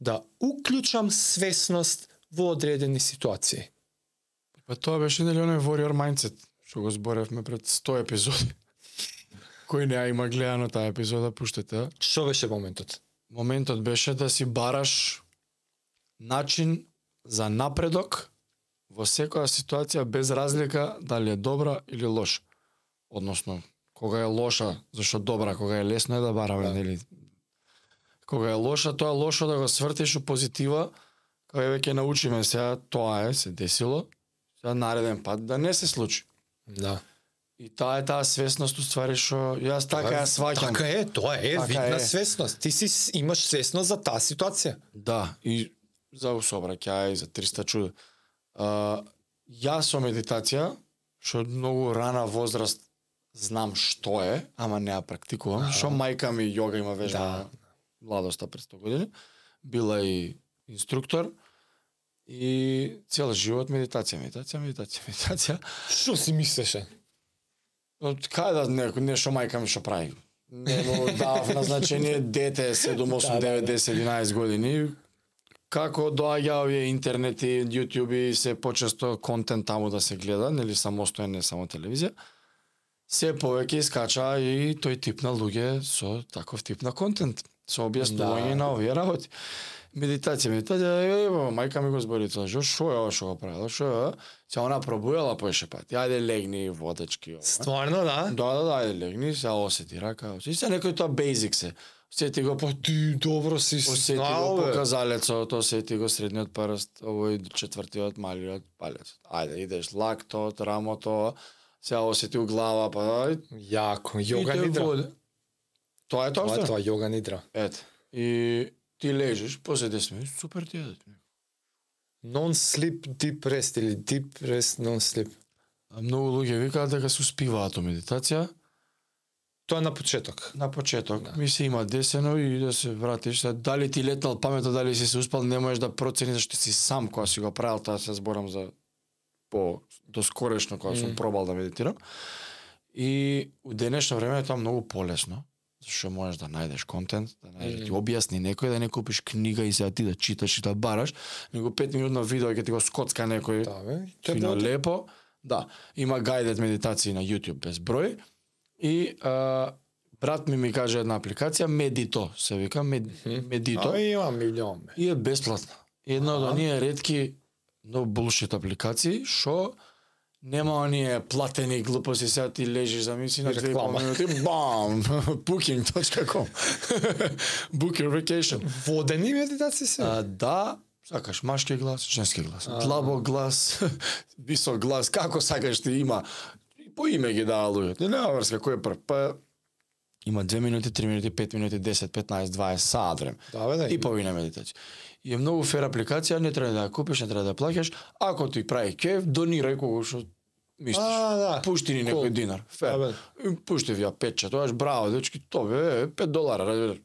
да уклучам свесност во одредени ситуации. Па тоа беше нели оној warrior mindset што го зборевме пред 100 епизоди. [laughs] Кој не ја има гледано таа епизода, пуштете. Што беше моментот? Моментот беше да си бараш начин за напредок во секоја ситуација без разлика дали е добра или лоша. Односно, кога е лоша, зашто добра, кога е лесно е да бараме, Да. нели? Кога е лоша, тоа е лошо да го свртиш у позитива, кај веќе научиме сега, тоа е, се десило, за нареден пат да не се случи. Да. И таа е таа свесност уствари што јас така ја сваќам. Така е, тоа е Така вид на е. свесност. Ти си имаш свесност за таа ситуација. Да, и за сообраќај, и за 300 чуда. А, јас со медитација, што од многу рана возраст знам што е, ама не ја практикувам, што мајка ми јога има вежба Да. младоста пред 100 години, била и инструктор и цел живот медитација, медитација, медитација, медитација. Што си мислеше? Кај да некој нешто мајка ми што прави. Не му давав назначение дете 7, 8, 9, 10, 11 години. Како доаѓа овие интернети, YouTube и се почесто контент таму да се гледа, нели самостоен, не само телевизија. Се повеќе искача и тој тип на луѓе со таков тип на контент, со објаснување Да. на овие работи. Медитација, медитација, е, мајка ми го збори тоа, што што е ова што го правила, што е? Се она пробујала поише пат. Ајде легни водечки, ова. Стварно, да? Да, да, да, ајде легни, се осети рака. И се некој тоа basic се. Осети го по Ти добро си осети го показалецот, осети го средниот прст, овој четвртиот малиот палец. Ајде, идеш лактот, рамото, се осети у глава, па. Јако, јога нидра. Тоа е тоа, Тоа е што? тоа, јога нидра. Ете. И ти лежиш, после 10 минути, супер ти е. Non-sleep deep rest или deep rest non-sleep. А Многу луѓе викаат дека се успиваат од медитација. Тоа на почеток. На почеток, Да. да. ми се има десено и да се вратиш. Дали ти летнал памето, дали си се успел, не можеш да процениш зашто си сам кога си го правил, тоа се зборам за по доскорешно кога сум Мм. пробал да медитирам. И у денешно време е тоа многу полесно, зашто можеш да најдеш контент, да најдеш да ти објасни некој, да не купиш книга и сега ти да читаш и да бараш, него 5 минутно видео ќе ти го скоцка некој Да, бе. фино лепо. Да, има гајдед медитации на YouTube без број. И а, брат ми ми каже една апликација, Медито, се вика, Мед, Медито. А, има милион, бе. И е бесплатна. Една од оние ретки но булшит апликации што нема оние платени глупости, сега ти лежиш за мисли на И 2,5 реклама. минути, бам, [laughs] booking.com, [laughs] book your vacation. Водени медитации се? А, да, сакаш машки глас, женски глас, длабок глас, [laughs] висок глас, како сакаш ти има. По име ги дава луѓето. Нема врска кој е прв. Па има 2 минути, 3 минути, 5 минути, 10, 15, 20 саат време. Да, бе, да. И половина медитација. И е многу фер апликација, не треба да ја купиш, не треба да плаќаш. Ако ти прави кеф, донирај кого што мислиш. А, да. Пушти ни некој динар. Фер. И Пушти ја тоа браво, дечки, тоа бе, 5 долара, разбираш.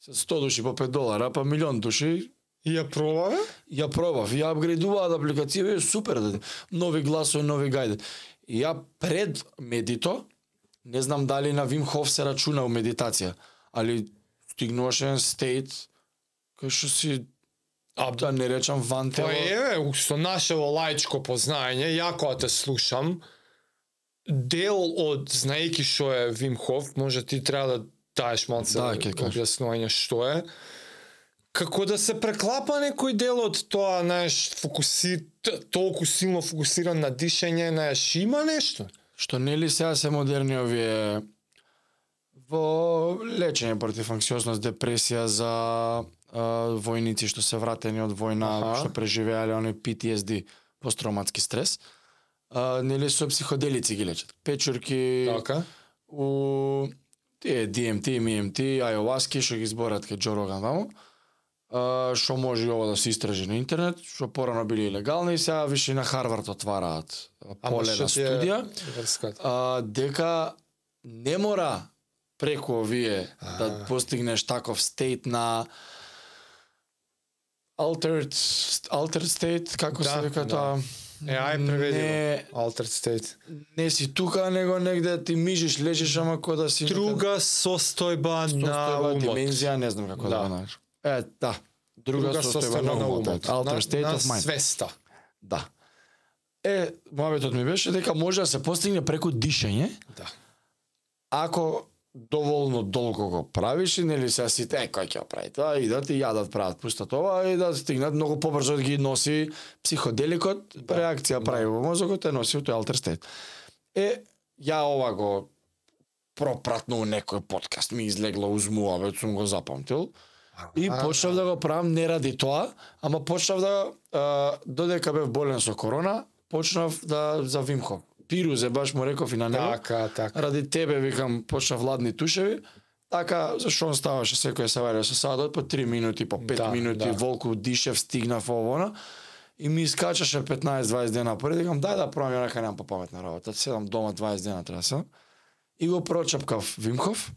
Се 100 души по 5 долара, па милион души, И ја пробаве? ја пробав, ја апгрейдуваат апликација, е супер, да, нови гласови, нови гајде. Ја пред медито, не знам дали на Вим Хоф се рачуна у медитација, али стигнуваш еден стейт кај што си А, да не речам ван тело. Па еве, со нашево лаичко познаење, ја кога те слушам, дел од знаејќи што е Вим Хоф, може ти треба да даеш малце Да, објаснување што е. Како да се преклапа некој дел од тоа, знаеш, фокуси толку силно фокусиран на дишење, знаеш, има нешто. Што нели сега се модерни овие во лечење против анксиозност, депресија за а, војници што се вратени од војна, Аха. што преживеале оној PTSD, посттравматски стрес. А, нели со психоделици ги лечат. Печурки, Така. у тие DMT, MMT, ayahuasca што ги зборат кај Джо Роган таму. а, што може ова да се истражи на интернет, што порано били илегални и сега више на Харвард отвараат поле на е студија врската? а, дека не мора преку овие А. да постигнеш таков стейт на altered altered state како Да, се вика да. тоа Е, ај преведи не. Altered state. не си тука него негде ти мижиш лежиш ама кој да си Друга состојба на умот. димензија, не знам како да, Да. го наречам. Е, да. Друга, состојба на умот. Altered state на of mind. свеста. Да. Е, мојавето ми беше дека може да се постигне преку дишење, Да. ако доволно долго го правиш и нели се сите е кој ќе го прави тоа идат и јадат прават пустат ова и да стигнат многу побрзо да ги носи психоделикот Да. реакција прави во мозокот те носи во тој алтер стейт е ја ова го пропратно у некој подкаст ми излегло уз муавет сум го запамтил И почнав да го правам не ради тоа, ама почнав да а, додека бев болен со корона, почнав да за Вимхов. Пирузе баш му реков и на него. Така, така. Ради тебе викам почнав ладни тушеви. Така, зашо он ставаше секој саваре со садот по 3 минути, по 5 Да, минути, да. волку дишев, стигнав овона. И ми искачаше 15-20 дена пред, викам, дај да пробам, ја нека немам по паметна работа. Седам дома 20 дена треба да. И го прочапкав Вимхов.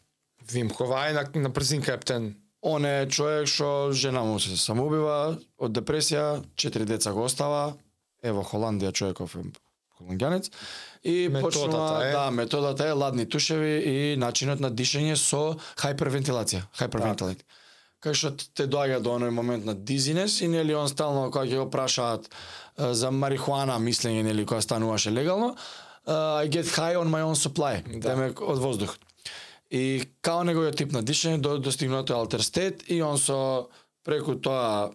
Вимков, ај на, на брзин каптен. Он е човек што жена му се самоубива од депресија, четири деца го остава. Ево Холандија човеков е холанѓанец и почнува е? да методата е ладни тушеви и начинот на дишење со хајпервентилација, хајпервентилат. Кај што те доаѓа до оној момент на дизинес и нели он стално кога ќе го прашаат за марихуана мислење нели кога стануваше легално, е, I get high on my own supply, Да. демек од воздух. И као неговиот тип на дишење до достигнато е алтер стет и он со преку тоа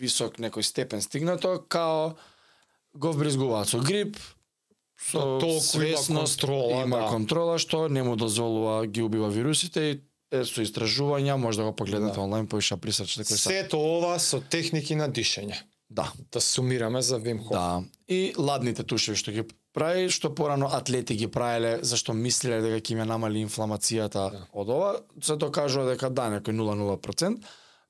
висок некој степен стигнато као го вбризгуваат со грип, со Толку има контрола, има да. контрола што не му дозволува ги убива вирусите и е со истражувања, може да го погледнете Да. онлайн, поиша присач кој са. Сето ова со техники на дишење. Да. Да сумираме за Вим Хоф. Да. И ладните тушеви што ги прави, што порано атлети ги правеле, зашто мислеле дека ќе им ја намали инфламацијата Да. од ова, се докажува дека да, некој 0,0%.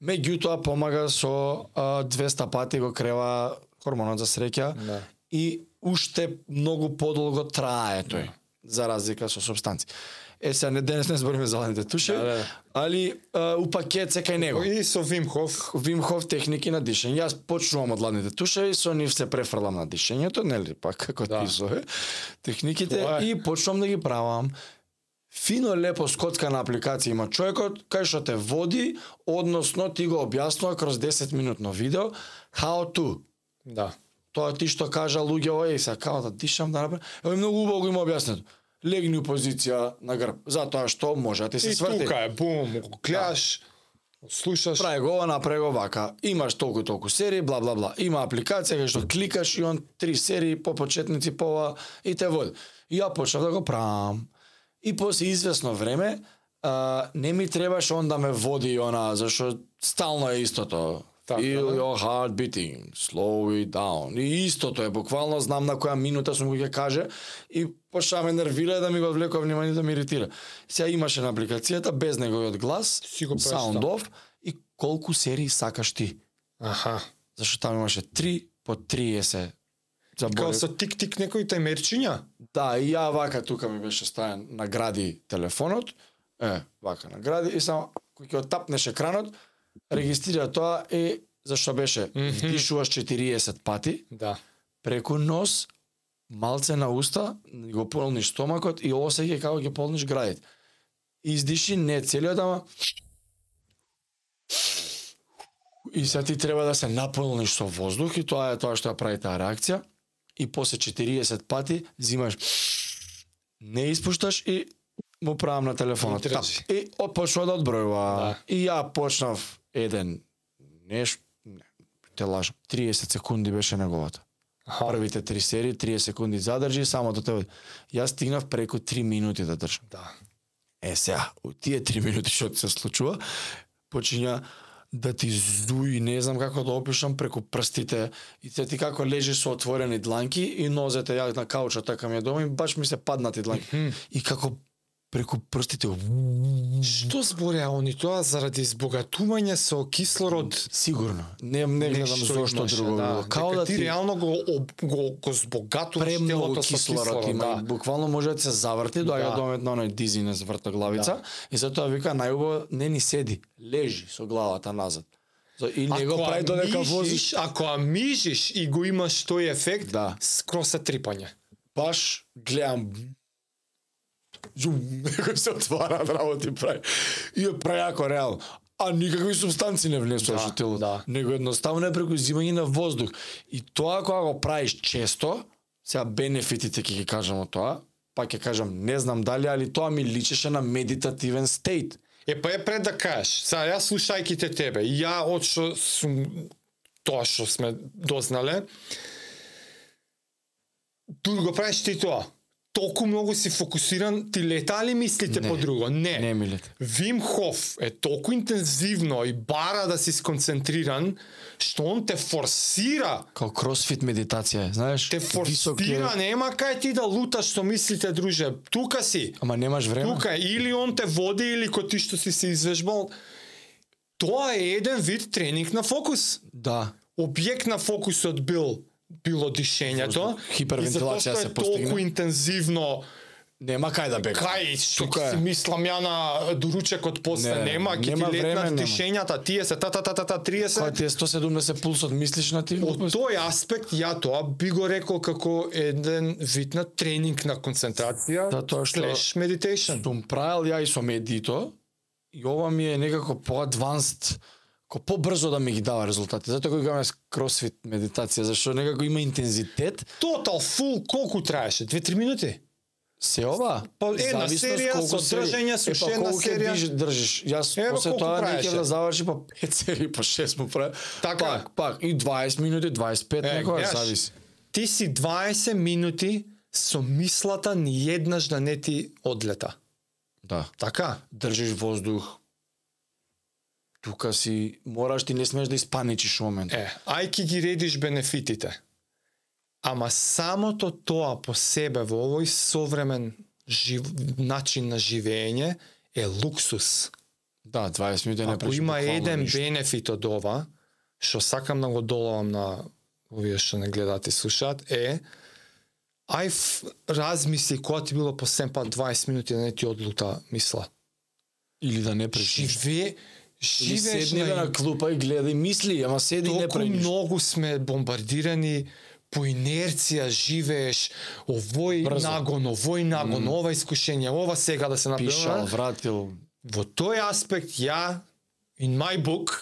Меѓутоа помага со а, 200 пати го крева хормонот за среќа Да. и уште многу подолго трае тој, за разлика со субстанци. Е, сега не денес не збориме за ладните тушеви, Да, да. али а, у пакет се кај него. И со Вим Хоф, Вим Хоф техники на дишење. Јас почнувам од ладните тушеви, со нив се префрлам на дишењето, нели, па како Да. ти сове, техниките Тоа е. и почнувам да ги правам. Фино лепо скоцкана апликација има човекот кај што те води, односно ти го објаснува кроз 10 минутно видео how to. Да. Тоа ти што кажа луѓе, ој, сега као да дишам да направам. Ево многу убаво го има објаснето. Легни у позиција на грб, затоа што може да ти се И сврти. тука е, бум, го гледаш, слушаш. Прави го ова, направи го вака. Имаш толку и толку серии, бла бла бла. Има апликација кај што кликаш и он три серии по почетници по ова и те води. И ја почнав да го правам. И после известно време а, не ми требаше он да ме води она, зашто стално е истото. Така, Feel да. your heart beating, slow it down. И истото е, буквално знам на која минута сум го ќе каже и почна ме нервира да ми го влекува внимание да ме иритира. Сега имаше на апликацијата без неговиот глас, Си го прочитал. sound off и колку серии сакаш ти. Аха. Зашто таму имаше 3 по 30 Као заборев. со тик-тик некои тајмерчиња? Да, и ја вака тука ми беше ставен награди телефонот. Е, вака награди и само кој ќе отапнеш екранот, регистрира тоа и зашто беше Мгм. вдишуваш 40 пати Да. преку нос, малце на уста, го полниш стомакот и осеќај како ќе полниш градите. Издиши не целиот, ама и сега ти треба да се наполниш со воздух и тоа е тоа што ја прави таа реакција. И после 40 пати зимаш не испушташ и му правам на телефонот. И. И почнува да одбројува. Да. И ја почнав еден неш не, те лажам. 30 секунди беше неговата. Аха. Првите три серии, 30 секунди задржи, само до тебе. Јас стигнав преку 3 минути да држам. Да. Е, сега, у тие 3 минути што се случува, почиња да ти зуи, не знам како да опишам, преку прстите, и се ти како лежиш со отворени дланки и нозете ја на каучот така ми е дома и баш ми се паднати дланки. И како преку прстите, Што збореа они тоа заради збогатување со кислород? сигурно. Не, не гледам зошто друго. да. Као Дека да ти, ти реално го го го збогатуваш телото со кислород, кислород, има. да. Буквално може да се заврти, доаѓа Да. до момент на оној дизинес вртоглавица Да. и затоа вика најубаво не ни седи, лежи со главата назад. За- И не го Ако прави ја додека возиш. ако ја мижиш и го имаш тој ефект, Да. скроз се трипање. Баш гледам Жум, [laughs] некој се отвара работи прави. И е прејако реално. А никакви субстанци не внесуваш Да, во телото. да. Него едноставно е преку зимање на воздух. И тоа кога го правиш често, сега бенефитите ќе ги кажам од тоа, па ќе кажам не знам дали, али тоа ми личеше на медитативен стейт. Е, па е пред да кажеш. Сега, јас слушајки те тебе, и ја од што сум тоа што сме дознале, ту го правиш ти тоа. Толку многу си фокусиран, ти лета ли мислите Не. по друго? Не. Не милете. Вим Хоф е толку интензивно и бара да си сконцентриран, што он те форсира Као кросфит медитација, е, знаеш? те висок е- форсира, нема кај ти да луташ што мислите, друже. Тука си. Ама немаш време. Тука или он те води или кој ти што си се извежбал. Тоа е еден вид тренинг на фокус. Да. Објект на фокусот бил било дишењето. Хипервентилација се што е толку постигна. интензивно Нема кај да бега. Кај, што Тука си е. мислам ја на доручекот после, Не, нема, ќе нема ти летнат нема. дишењата, тие се та та та та та 30. Кога ти е 170 пулсот, мислиш на ти? Од тој аспект ја тоа би го рекол како еден вид на тренинг на концентрација, Затоа што- slash meditation. Сум правил ја и со медито и ова ми е некако по-адванст ко побрзо да ми ги дава резултати. Затоа го играме с кросфит медитација, зашто некако има интензитет. Total full колку траеше? 2-3 минути? Се ова? Па, една серија колку со држење, со Е, па, една серија. држиш, држиш. Јас Ево после тоа не ќе да заврши па 5 серии, по 6 му прави. Така. Пак, пак и 20 минути, 25 Е, некоја гледаш, зависи. Ти си 20 минути со мислата ни еднаш да не ти одлета. Да. Така? Држиш воздух. Тука си мораш ти не смеш да испаничиш момент. Е, ај ки ги редиш бенефитите. Ама самото тоа по себе во овој современ жив... начин на живење е луксус. Да, 20 минути не Ако има еден ништо. бенефит од ова, што сакам да го долавам на овие што не гледаат и слушаат, е ај размисли кога ти било последен пат 20 минути да не ти одлута мисла. или да не преш. ништо. Живе, живееш седни на на клупа и гледа и мисли, ама седи не прави многу сме бомбардирани по инерција живееш овој Брзо. нагон, овој нагон, Мм. ова искушение, ова сега да се Пишал, направи. вратил. Во тој аспект ја in my book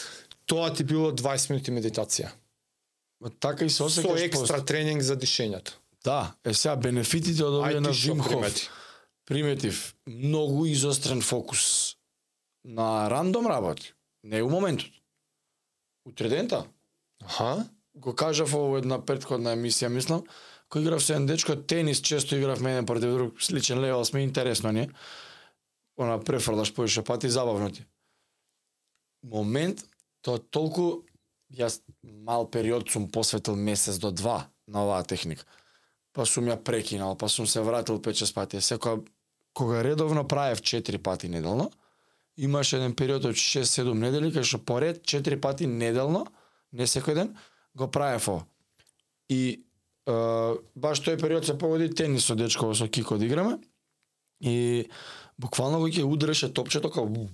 [laughs] тоа ти било 20 минути медитација. Ма Така и се Со осекаш екстра тренинг за дишењето. Да, е сега бенефитите од овие Ај на Вим? Приметив, многу изострен фокус на рандом работи, не у моментот. Утредента, Аха. го кажав во една претходна емисија, мислам, кој играв со еден дечко тенис, често играв мене против друг, сличен левел сме интересно, не? Она префрлаш поише пати, забавно ти. Момент, тоа толку јас мал период сум посветил месец до два на оваа техника. Па сум ја прекинал, па сум се вратил 5-6 пати. Секоја кога редовно правев 4 пати неделно, имаше еден период од 6-7 недели кај што поред 4 пати неделно, не секој ден, го правев ова. И е, баш тој период се погоди тенис со дечко со Кико да играме. И буквално го ќе удреше топчето како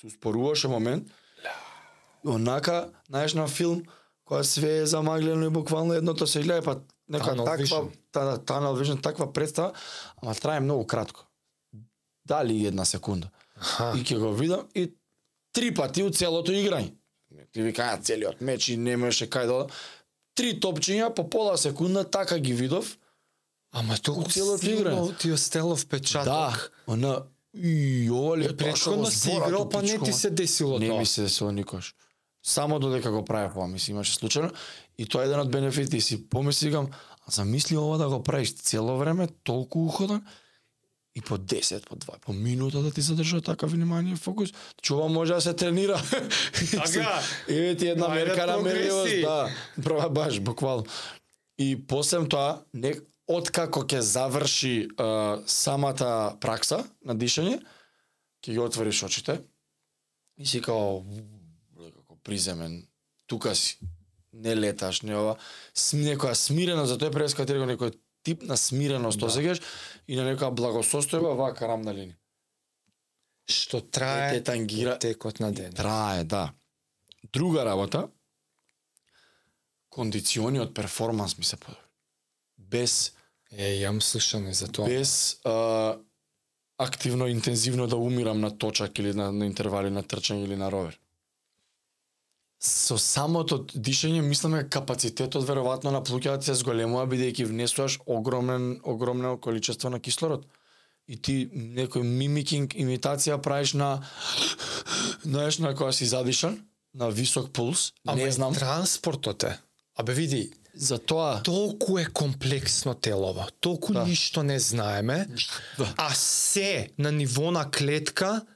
се успоруваше момент. Онака, знаеш на филм кога све е замаглено и буквално едното се гледа па нека Tunnel таква vision. та, да, tunnel vision таква представа, ама трае многу кратко. Дали една секунда. Аха. И ќе го видам и три пати у целото играње. Ти ви кажа целиот меч и немаше кај да. Три топчиња по пола секунда така ги видов. Ама толку целото силно ти остелов печаток. Да, она и ова ли е тоа што го Претходно си играл, па не ти се десило Не тоа. ми се десило никош. Само додека го правев ова, мисли, имаше случајно. И тоа е еден од бенефити. Си помисли, викам, а замисли ова да го правиш цело време, толку уходан, и по 10, по 2, по минута да ти задржа така внимание и фокус. Че ова може да се тренира. [laughs] Така. Еве ти една мерка на мерливост, да. Прва баш, буквално. И после тоа, не, откако ќе заврши а, самата пракса на дишање, ќе ги отвориш очите и си као како приземен, тука си. Не леташ, не ова. Некоја смирена, за тоа преска ти рекол некој тип на смиреност Да. осеќаш и на некоја благосостојба вака рамна линија. Што Те трае тангира текот на ден. Трае, да. Друга работа, кондициониот перформанс ми се подобри. Без Е, јам слушано и за тоа. без а, активно интензивно да умирам на точак или на, на интервали на трчање или на ровер. Со самото дишање мислиме капацитетот веројатно на плуќата се зголемува бидејќи внесуваш огромен огромно количество на кислород. И ти некој мимикинг имитација правиш на знаеш на која си задишан, на висок пулс, Ама не знам. транспортот е. Абе види, За тоа толку е комплексно телово, толку Да. ништо не знаеме, Да. а се на ниво на клетка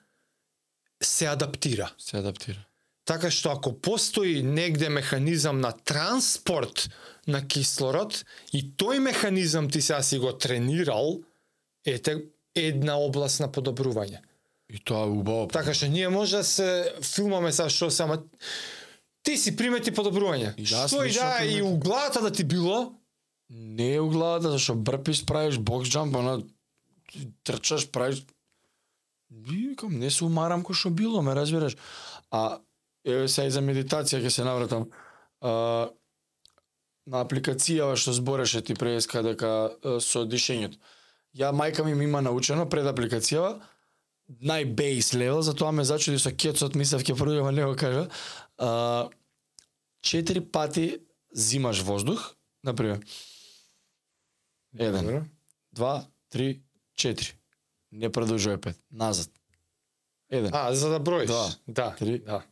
се адаптира. се адаптира. Така што ако постои негде механизам на транспорт на кислород и тој механизам ти сега си го тренирал, ете една област на подобрување. И тоа е убаво. Така што ние може да се филмаме са што сама ти си примети подобрување. И јас што и да е и у главата да ти било, Не е у главата, зашто брпиш, правиш бокс джамп, ана трчаш, правиш викам, не се умарам кој што било, ме разбираш. А еве сега и за медитација ќе се навратам. А, на апликацијава што збореше ти преска дека со дишењето. Ја мајка ми ми има научено пред апликацијава најбейс левел, затоа ме зачуди со кецот, мислев ќе продујам, а не го кажа. А, четири пати зимаш воздух, например. Еден, два, три, четири. Не продолжувај пет. Назад. Еден. А, за да броиш. Два, да, три. да.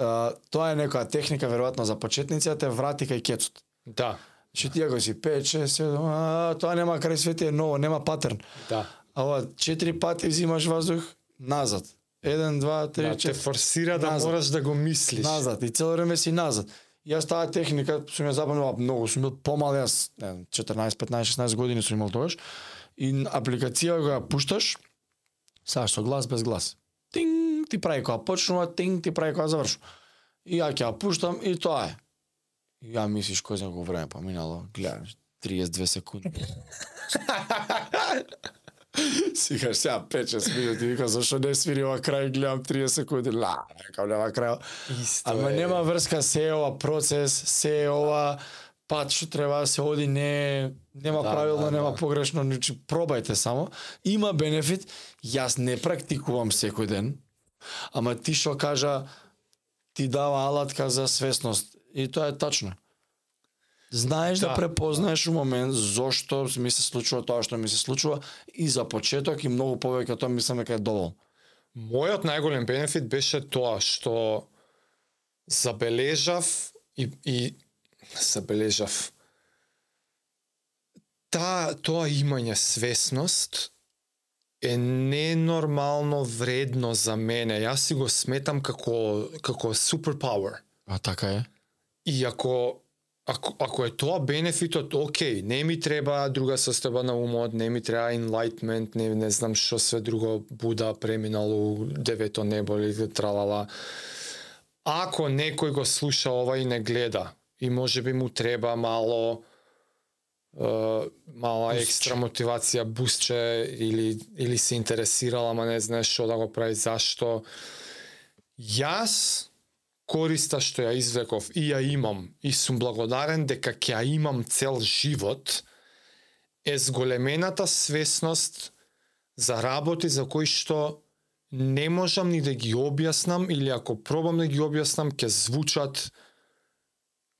А, тоа е некоја техника веројатно за почетници, да те врати кај кецот. Да, Че ти ако си 5, 6, 7, а, тоа нема крај свете е ново, нема патерн. да. А ова четири пати взимаш воздух назад. Еден, два, три, да те четири. форсира да Назад. мораш да го мислиш. Назад и цело време си назад. И Јас таа техника сум ја запомнила многу, сум бил помал јас, не, знам, 14, 15, 16 години сум имал тогаш. И апликација го ја пушташ, сега со глас без глас. Тинг, ти прави кога почнува, тинг, ти прави кога завршува. И ја ќе ја пуштам и тоа е. И ја мислиш кој знае колку време поминало, гледаш 32 секунди. [laughs] Сега сега 5-6 минути, вика, зашо не свири ова крај, гледам 30 секунди, ла, некам нема крај. Исто Ама е. нема врска, се е ова процес, се е ова пат што треба да се оди, не нема Да, правилно, да, нема да. погрешно, значи пробајте само. Има бенефит, јас не практикувам секој ден, ама ти што кажа ти дава алатка за свесност и тоа е тачно. Знаеш да, Да. препознаеш у момент зошто ми се случува тоа што ми се случува и за почеток и многу повеќе тоа мислам дека е доволно. Мојот најголем бенефит беше тоа што забележав и, и забележав та тоа имање свесност е ненормално вредно за мене. Јас си го сметам како како суперпауер. А така е? И ако ако, ако е тоа бенефитот, окей, не ми треба друга состојба на умот, не ми треба enlightenment, не, не знам што све друго Буда преминал у девето небо или тралала. Ако некој го слуша ова и не гледа, и може би му треба мало мала Бустче. екстра мотивација, бусче или или се интересирал, ама не знаеш што да го прави, зашто. Јас користа што ја извлеков и ја имам и сум благодарен дека ќе ја имам цел живот е зголемената свесност за работи за кои што не можам ни да ги објаснам или ако пробам да ги објаснам ќе звучат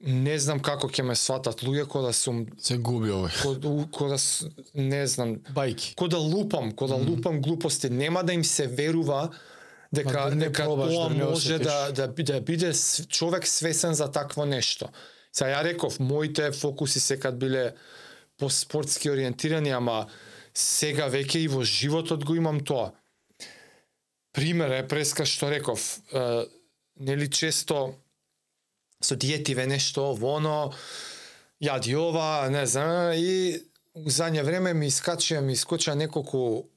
не знам како ќе ме сватат луѓе кога да сум Се губи овој. кога, кога с- не знам Бајки. кога да лупам, кога да лупам глупости, нема да им се верува дека дали не дека пробаш, тоа не може да да да биде човек свесен за такво нешто. Сега ја реков, моите фокуси секад биле по спортски ориентирани, ама сега веќе и во животот го имам тоа. Пример е преска што реков, е, нели често со диетиве нешто, воно, јади ова, не знам, и у задње време ми искачија, ми искочија неколку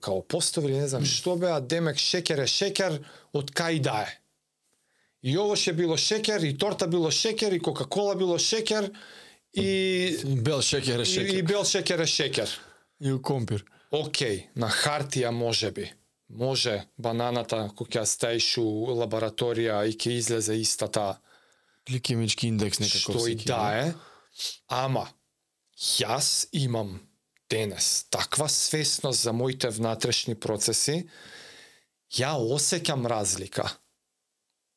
као постови, не знам што беа, демек шекер е шекер, од кај да е. И ово ше било шекер, и торта било шекер, и кока-кола било шекер, и, Бел шекер е и, и шекер. бел шекер е шекер. И у компир. Океј, на хартија може би. Може бананата кој ќе ја ставиш у лабораторија и ќе излезе истата Гликемички индекс некако што и да е. Ама јас имам денес таква свесност за моите внатрешни процеси, ја осеќам разлика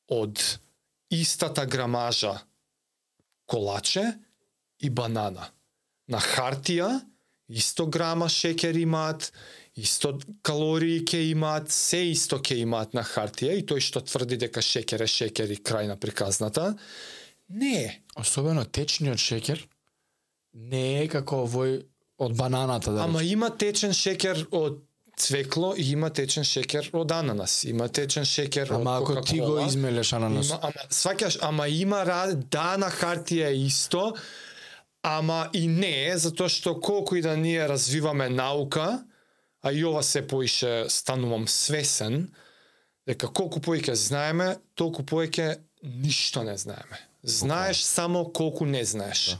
од истата грамажа колаче и банана. На хартија исто грама шекер имаат, исто калории ќе имаат, се исто ќе имаат на хартија и тој што тврди дека шекер е шекер и крај на приказната, Не е. Особено течниот шеќер не е како овој од бананата да Ама има течен шеќер од цвекло и има течен шеќер од ананас. Има течен шеќер од Ама ако ти го измелеш ананас, Има, ама сваќаш, ама има да на хартија е исто, ама и не е, затоа што колку и да ние развиваме наука, а и ова се поише станувам свесен, дека колку повеќе знаеме, толку повеќе ништо не знаеме. Знаеш само колку не знаеш.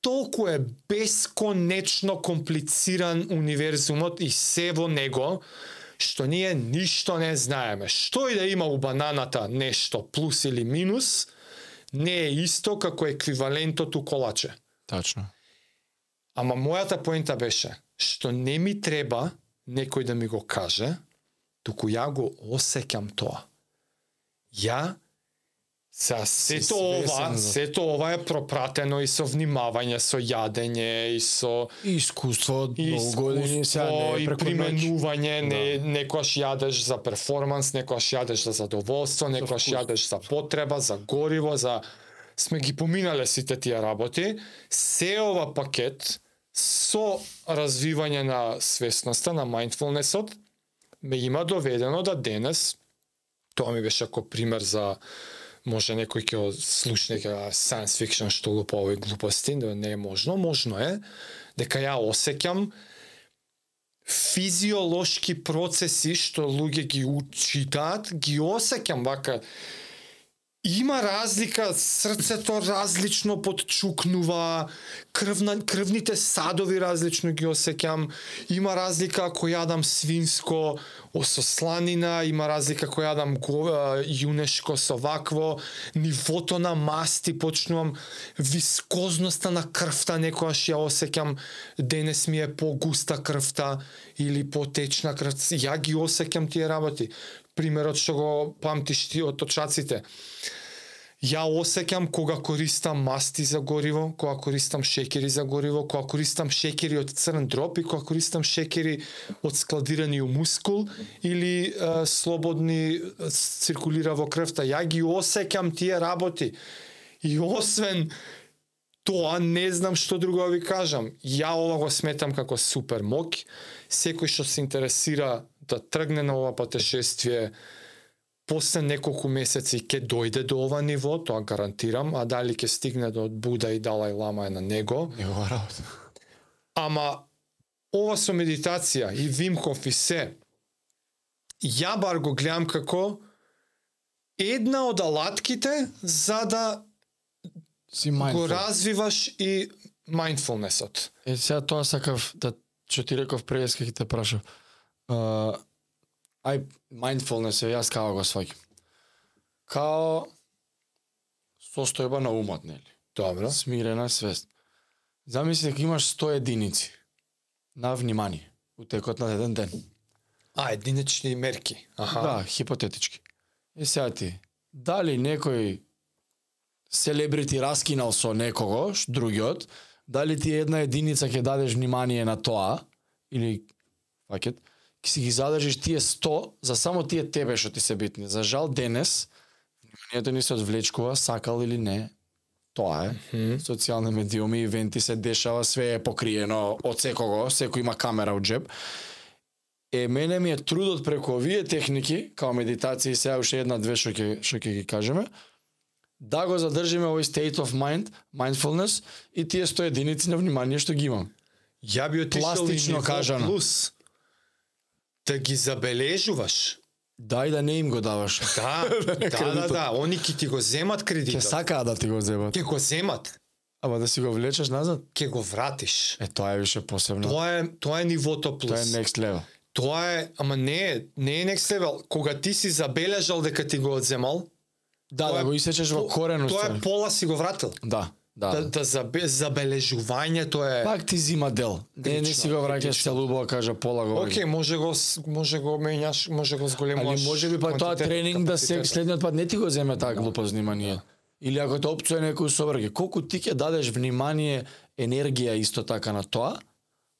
Толку е бесконечно комплициран универзумот и се во него, што ние ништо не знаеме. Што и да има у бананата нешто плюс или минус, не е исто како еквивалентот у колаче. тачно. Ама мојата поента беше што не ми треба некој да ми го каже, туку ја го осеќам тоа. Ја Са, сето ова, сето ова е пропратено и со внимавање, со јадење и со И искуство од многу години сега не е и преку применување, не некојаш јадеш за перформанс, некојаш јадеш за задоволство, некојаш вкус. јадеш за потреба, за гориво, за сме ги поминале сите тие работи. Се ова пакет со развивање на свесноста, на mindfulnessот, ме има доведено да денес, тоа ми беше како пример за може некој ќе слушне дека science fiction што лупа овој глупости, да не е можно, можно е, дека ја осеќам физиолошки процеси што луѓе ги учитаат, ги осеќам вака Има разлика, срцето различно подчукнува, крвна, крвните садови различно ги осеќам, има разлика ако јадам свинско со сланина, има разлика ако јадам го, јунешко со вакво, нивото на масти почнувам, вискозноста на крвта некојаш ја осеќам, денес ми е погуста крвта или потечна крв, ја ги осеќам тие работи. Примерот што го памтиш ти од точаците. Ја осеќам кога користам масти за гориво, кога користам шеќери за гориво, кога користам шеќери од црн дроп и кога користам шеќери од складирани у мускул или е, слободни циркулира во крвта. Ја ги осеќам тие работи. И освен тоа не знам што друго да ви кажам. Ја ова го сметам како супер мок. Секој што се интересира да тргне на ова патешествие после неколку месеци ќе дојде до ова ниво, тоа гарантирам, а дали ќе стигне до Буда и Далај Лама е на него. Негова работа. Ама ова со медитација и Вимков и се, ја бар го гледам како една од алатките за да Си го развиваш и mindfulnessот. Е, сега тоа сакав да што ти реков пред ќе те прашав. Uh, ај mindfulness е јас као го сваќам. Као состојба на умот, нели? Добро. Смирена свест. Замисли дека имаш 100 единици на внимание у текот на еден ден. А, единични мерки. Аха. Да, хипотетички. И сега ти, дали некој селебрити раскинал со некого, другиот, дали ти една единица ќе дадеш внимание на тоа, или факет, ќе си ги задржиш тие 100 за само тие тебе што ти се битни. За жал денес, вниманието ни се одвлечкува, сакал или не, тоа е. Мгм. Социјални медиуми, ивенти се дешава, све е покриено од секого, секој има камера у джеб. Е, мене ми е трудот преку овие техники, као медитација и сега уште една-две што ќе што ќе ги кажеме, да го задржиме овој state of mind, mindfulness и тие 100 единици на внимание што ги имам. Ја би отишел и Пластично кажано. плюс. Да ги забележуваш. Да и да не им го даваш. [laughs] Да, [laughs] да, да, Кредитот. да, они ќе ти го земат Ќе кредитот. сакаат да ти го земат. Ќе го земат, Ама да си го влечеш назад? ќе го вратиш. Е, тоа е више посебно. Тоа е тоа е нивото плюс. Тоа е next level. Тоа е, ама не е, не е next level. Кога ти си забележал дека ти го одземал, Да, да е го исечеш во то- корен тоа е пола си го вратил. Да, да. Да, да забе, забележувањето е Пак ти зима дел. Не, не си го враќаш целубо, кажа пола го. Океј, може го може го менјаш, може го зголемуваш. Али може би па тоа тренинг да се следниот пат не ти го земе таа глупост внимание. Или ако те опцуе некој собрге, колку ти ќе дадеш внимание, енергија исто така на тоа,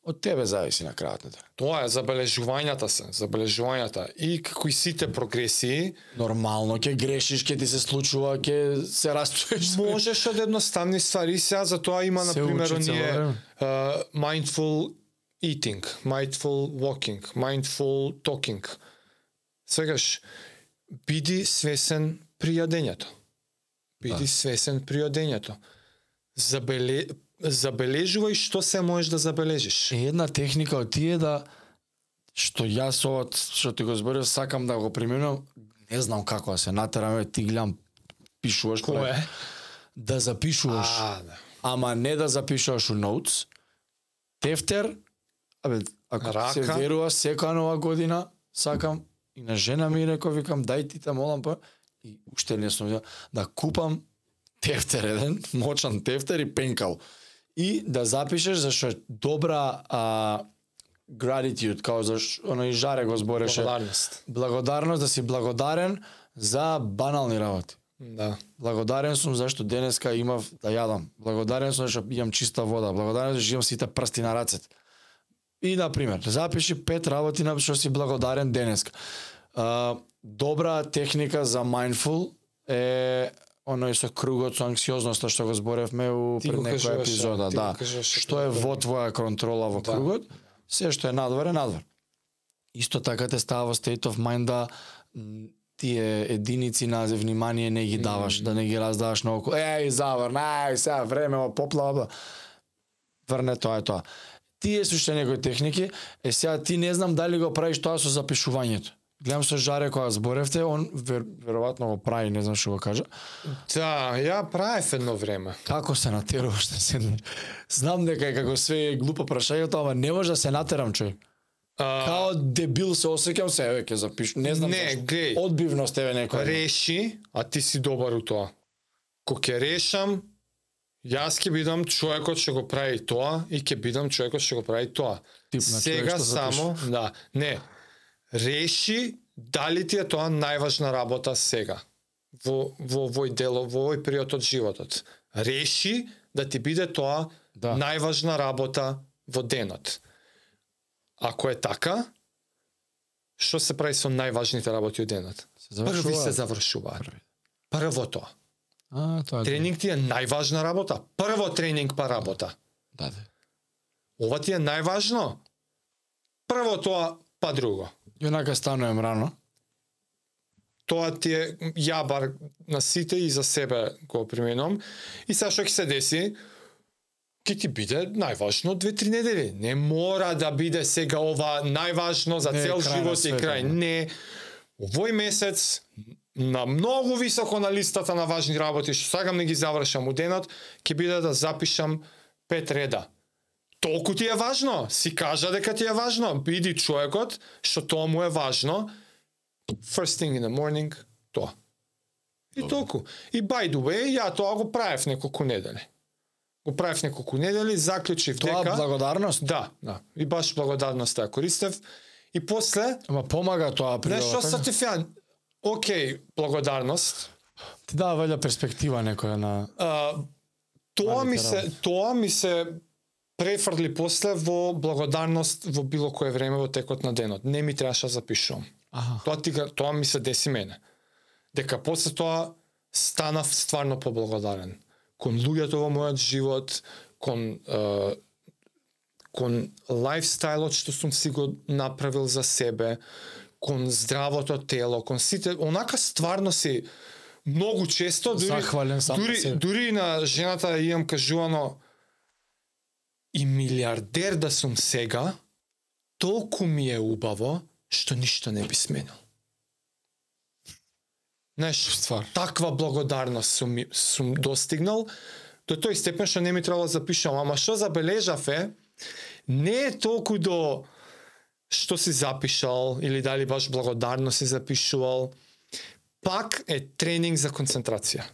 Од тебе зависи на крајот на. Тоа е забележувањата се, забележувањата и како и сите прогресии, Нормално ќе грешиш, ќе ти се случува, ќе се растоиш. можеш од едноставни ствари, сега за тоа има на пример оние uh, mindful eating, mindful walking, mindful talking. Сегаш биди свесен при јадењето. Биди Да. свесен при јадењето. Забеле забележувај што се можеш да забележиш. Е, една техника од тие да што јас ова што ти го зборив сакам да го применувам, не знам како да се натераме, ти гледам пишуваш Кој е? да запишуваш, А, да. ама не да запишуваш у notes. Тефтер, абе, ако Рака. се верува секоја нова година, сакам и на жена ми реков, викам дај ти те молам па и уште не сум да купам тефтер еден, [laughs] мочан тефтер и пенкал. И да запишеш зашто е добра а, gratitude, као заш, оно и Жаре го збореше. Благодарност. Благодарност да си благодарен за банални работи. Да. Благодарен сум зашто денеска имав да јадам. Благодарен сум зашто имам чиста вода. Благодарен сум зашто имам сите прсти на рацете. И на пример, запиши пет работи на што си благодарен денеска. А, добра техника за mindful е оној со кругот со анксиозноста што го зборевме у пред некоја епизода, да. кажуваше Што е пред во твоја контрола во Да. кругот, се што е надвор е надвор. Исто така те става во state of mind да тие единици на внимание не ги даваш, да не ги раздаваш наоколу. Еј, заврна, ај, сега време во поплава, бла. Врне тоа е тоа. Тие се уште некои техники, е сега ти не знам дали го правиш тоа со запишувањето. Гледам со Жаре кога зборевте, он вер, веројатно го прави, не знам што го кажа. Да, ја правев едно време. Како се натеруваш да седнеш? Знам дека е како све е глупо прашањето, ама не може да се натерам човек. А, Као дебил се осеќам се, еве ќе запиш. Не знам Не, зашто. глеј. Одбивност еве некоја. реши, а ти си добар у тоа. Ко ќе решам, јас ќе бидам човекот што го прави тоа и ќе бидам човекот што го прави тоа. Тип на Сега што само, да, не. Реши дали ти е тоа најважна работа сега. Во во овој дел, во овој период од животот. Реши да ти биде тоа Да. најважна работа во денот. Ако е така, што се прави со најважните работи од денот? Се Први се завршува. завршуваат. Прво тоа. А, тоа е. Тренинг ти е најважна работа. Прво тренинг па работа. Да, да. Ова ти е најважно. Прво тоа па друго. Јонака станувам рано. Тоа ти е ја бар на сите и за себе го применувам. И сега што ќе се деси? ќе ти биде најважно две-три недели. Не мора да биде сега ова најважно за Не цел на живот и крај. да. Не. Овој месец на многу високо на листата на важни работи што сакам да ги завршам у денот, ќе биде да запишам пет реда. Толку ти е важно, си кажа дека ти е важно, биди човекот што тоа му е важно. First thing in the morning, тоа. И толку. И by the way, ја тоа го правев неколку недели. Го правев неколку недели, заклучив Тоа дека благодарност. да, да. И баш благодарноста ја користев. И после, Ама помага тоа при нешто сертификат. Океј, благодарност. Ти дава валја перспектива некоја на А, тоа ми се тоа ми се префрли после во благодарност во било кое време во текот на денот. Не ми требаше да запишувам. Аха. Тоа ти тоа ми се деси мене. Дека после тоа станав стварно поблагодарен кон луѓето во мојот живот, кон е, кон лајфстајлот што сум си го направил за себе, кон здравото тело, кон сите, онака стварно си многу често дури Захвален сам дури, дури на жената имам кажувано и милиардер да сум сега, толку ми е убаво што ништо не би сменил. Знаеш, Ствар. таква благодарност сум, сум достигнал до тој степен што не ми требало да запишам. Ама што забележав е, не е толку до што си запишал или дали баш благодарно си запишувал, пак е тренинг за концентрација.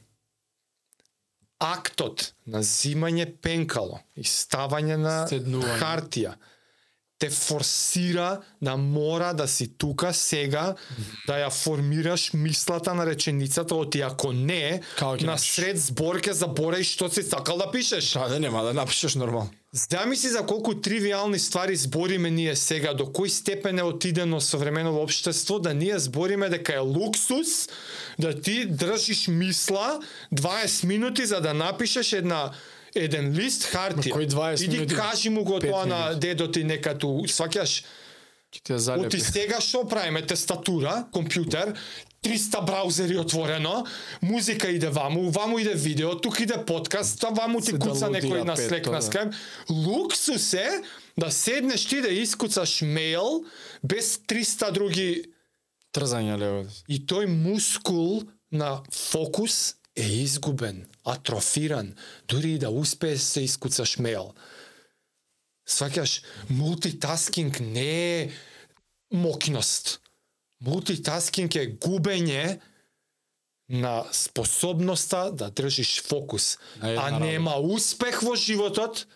Актот на зимање пенкало и ставање на Седнување. хартија те форсира да мора да си тука сега, да ја формираш мислата на реченицата, оти ако не, Како ќе на сред збор ќе што си сакал да пишеш. Да, да нема да напишеш нормално. Зamisli за колку тривиални ствари збориме ние сега, до кој степен е отидено современото општество, да ние збориме дека е луксус да ти држиш мисла 20 минути за да напишеш една еден лист хартија. кои 20 Иди минути? кажи му го тоа на дедо ти нека ту, сваќаш, Ќе ти ја Оти залепи. сега што правиме? Тестатура, компјутер, 300 браузери отворено, музика иде ваму, ваму иде видео, тук иде подкаст, та ваму ти Се куца некој на Slack на. Skype. Луксус е да седнеш ти да искуцаш мејл без 300 други Трзање лево. и тој мускул на фокус е изгубен, атрофиран, дури и да успееш се искуцаш мејл. Сваќаш, мултитаскинг не е мокност. Мултитаскинг е губење на способноста да држиш фокус. На една А нема успех во животот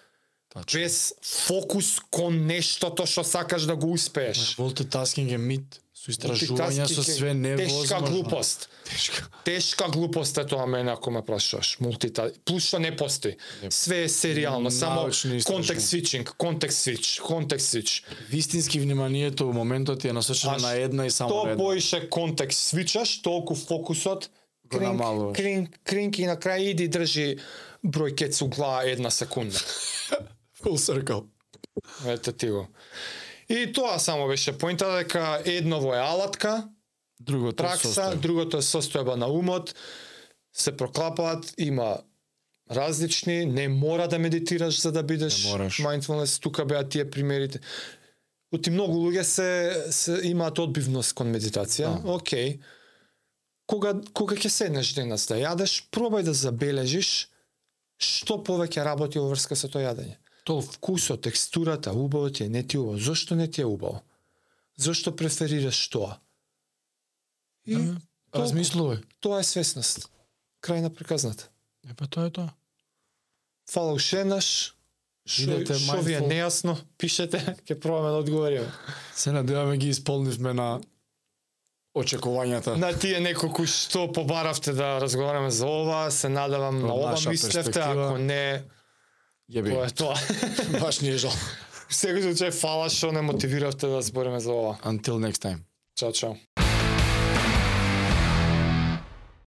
без фокус кон нештото што сакаш да го успееш. Мултитаскинг е мит. Со истражувања со све невозможно. Тешка глупост. Тешка. Тешка глупост е тоа мене ако ме прашуваш. Мултита... Плюс што не постои. Све е серијално, само контекст свичинг, контекст свич, контекст свич. Вистински вниманието во моментот е насочено на една и само Што на една. поише контекст свичаш, толку фокусот Го намалуваш. кринк, кринк и на крај иди држи број кецугла една секунда. Full circle. Ете ти го. И тоа само беше поинта дека едново е алатка, Другото пракса, состојба. другото е состојба на умот, се проклапаат, има различни, не мора да медитираш за да бидеш mindfulness, тука беа тие примерите. Оти многу луѓе се, се имаат одбивност кон медитација. Да. Океј. Кога кога ќе седнеш денес да јадеш, пробај да забележиш што повеќе работи во врска со тоа јадење. Тоа вкусот, текстурата, убаво ти е, не ти е убаво. Зошто не ти е убаво? Зошто преферираш тоа? И Да. Размислувај. тоа е свесност. Крај на приказната. Е па тоа е тоа. Фала уште еднаш. Шо, ви е нејасно, пишете, [laughs] ќе пробаме да одговориме. Се надеваме ги исполнивме на очекувањата. На тие неколку што побаравте да разговараме за ова, се надевам на ова мислевте, перспектива. ако не, Јеби. тоа е тоа. [laughs] Баш не е жал. Секој случај фала што не мотивиравте да збориме за ова. Until next time. Чао, чао.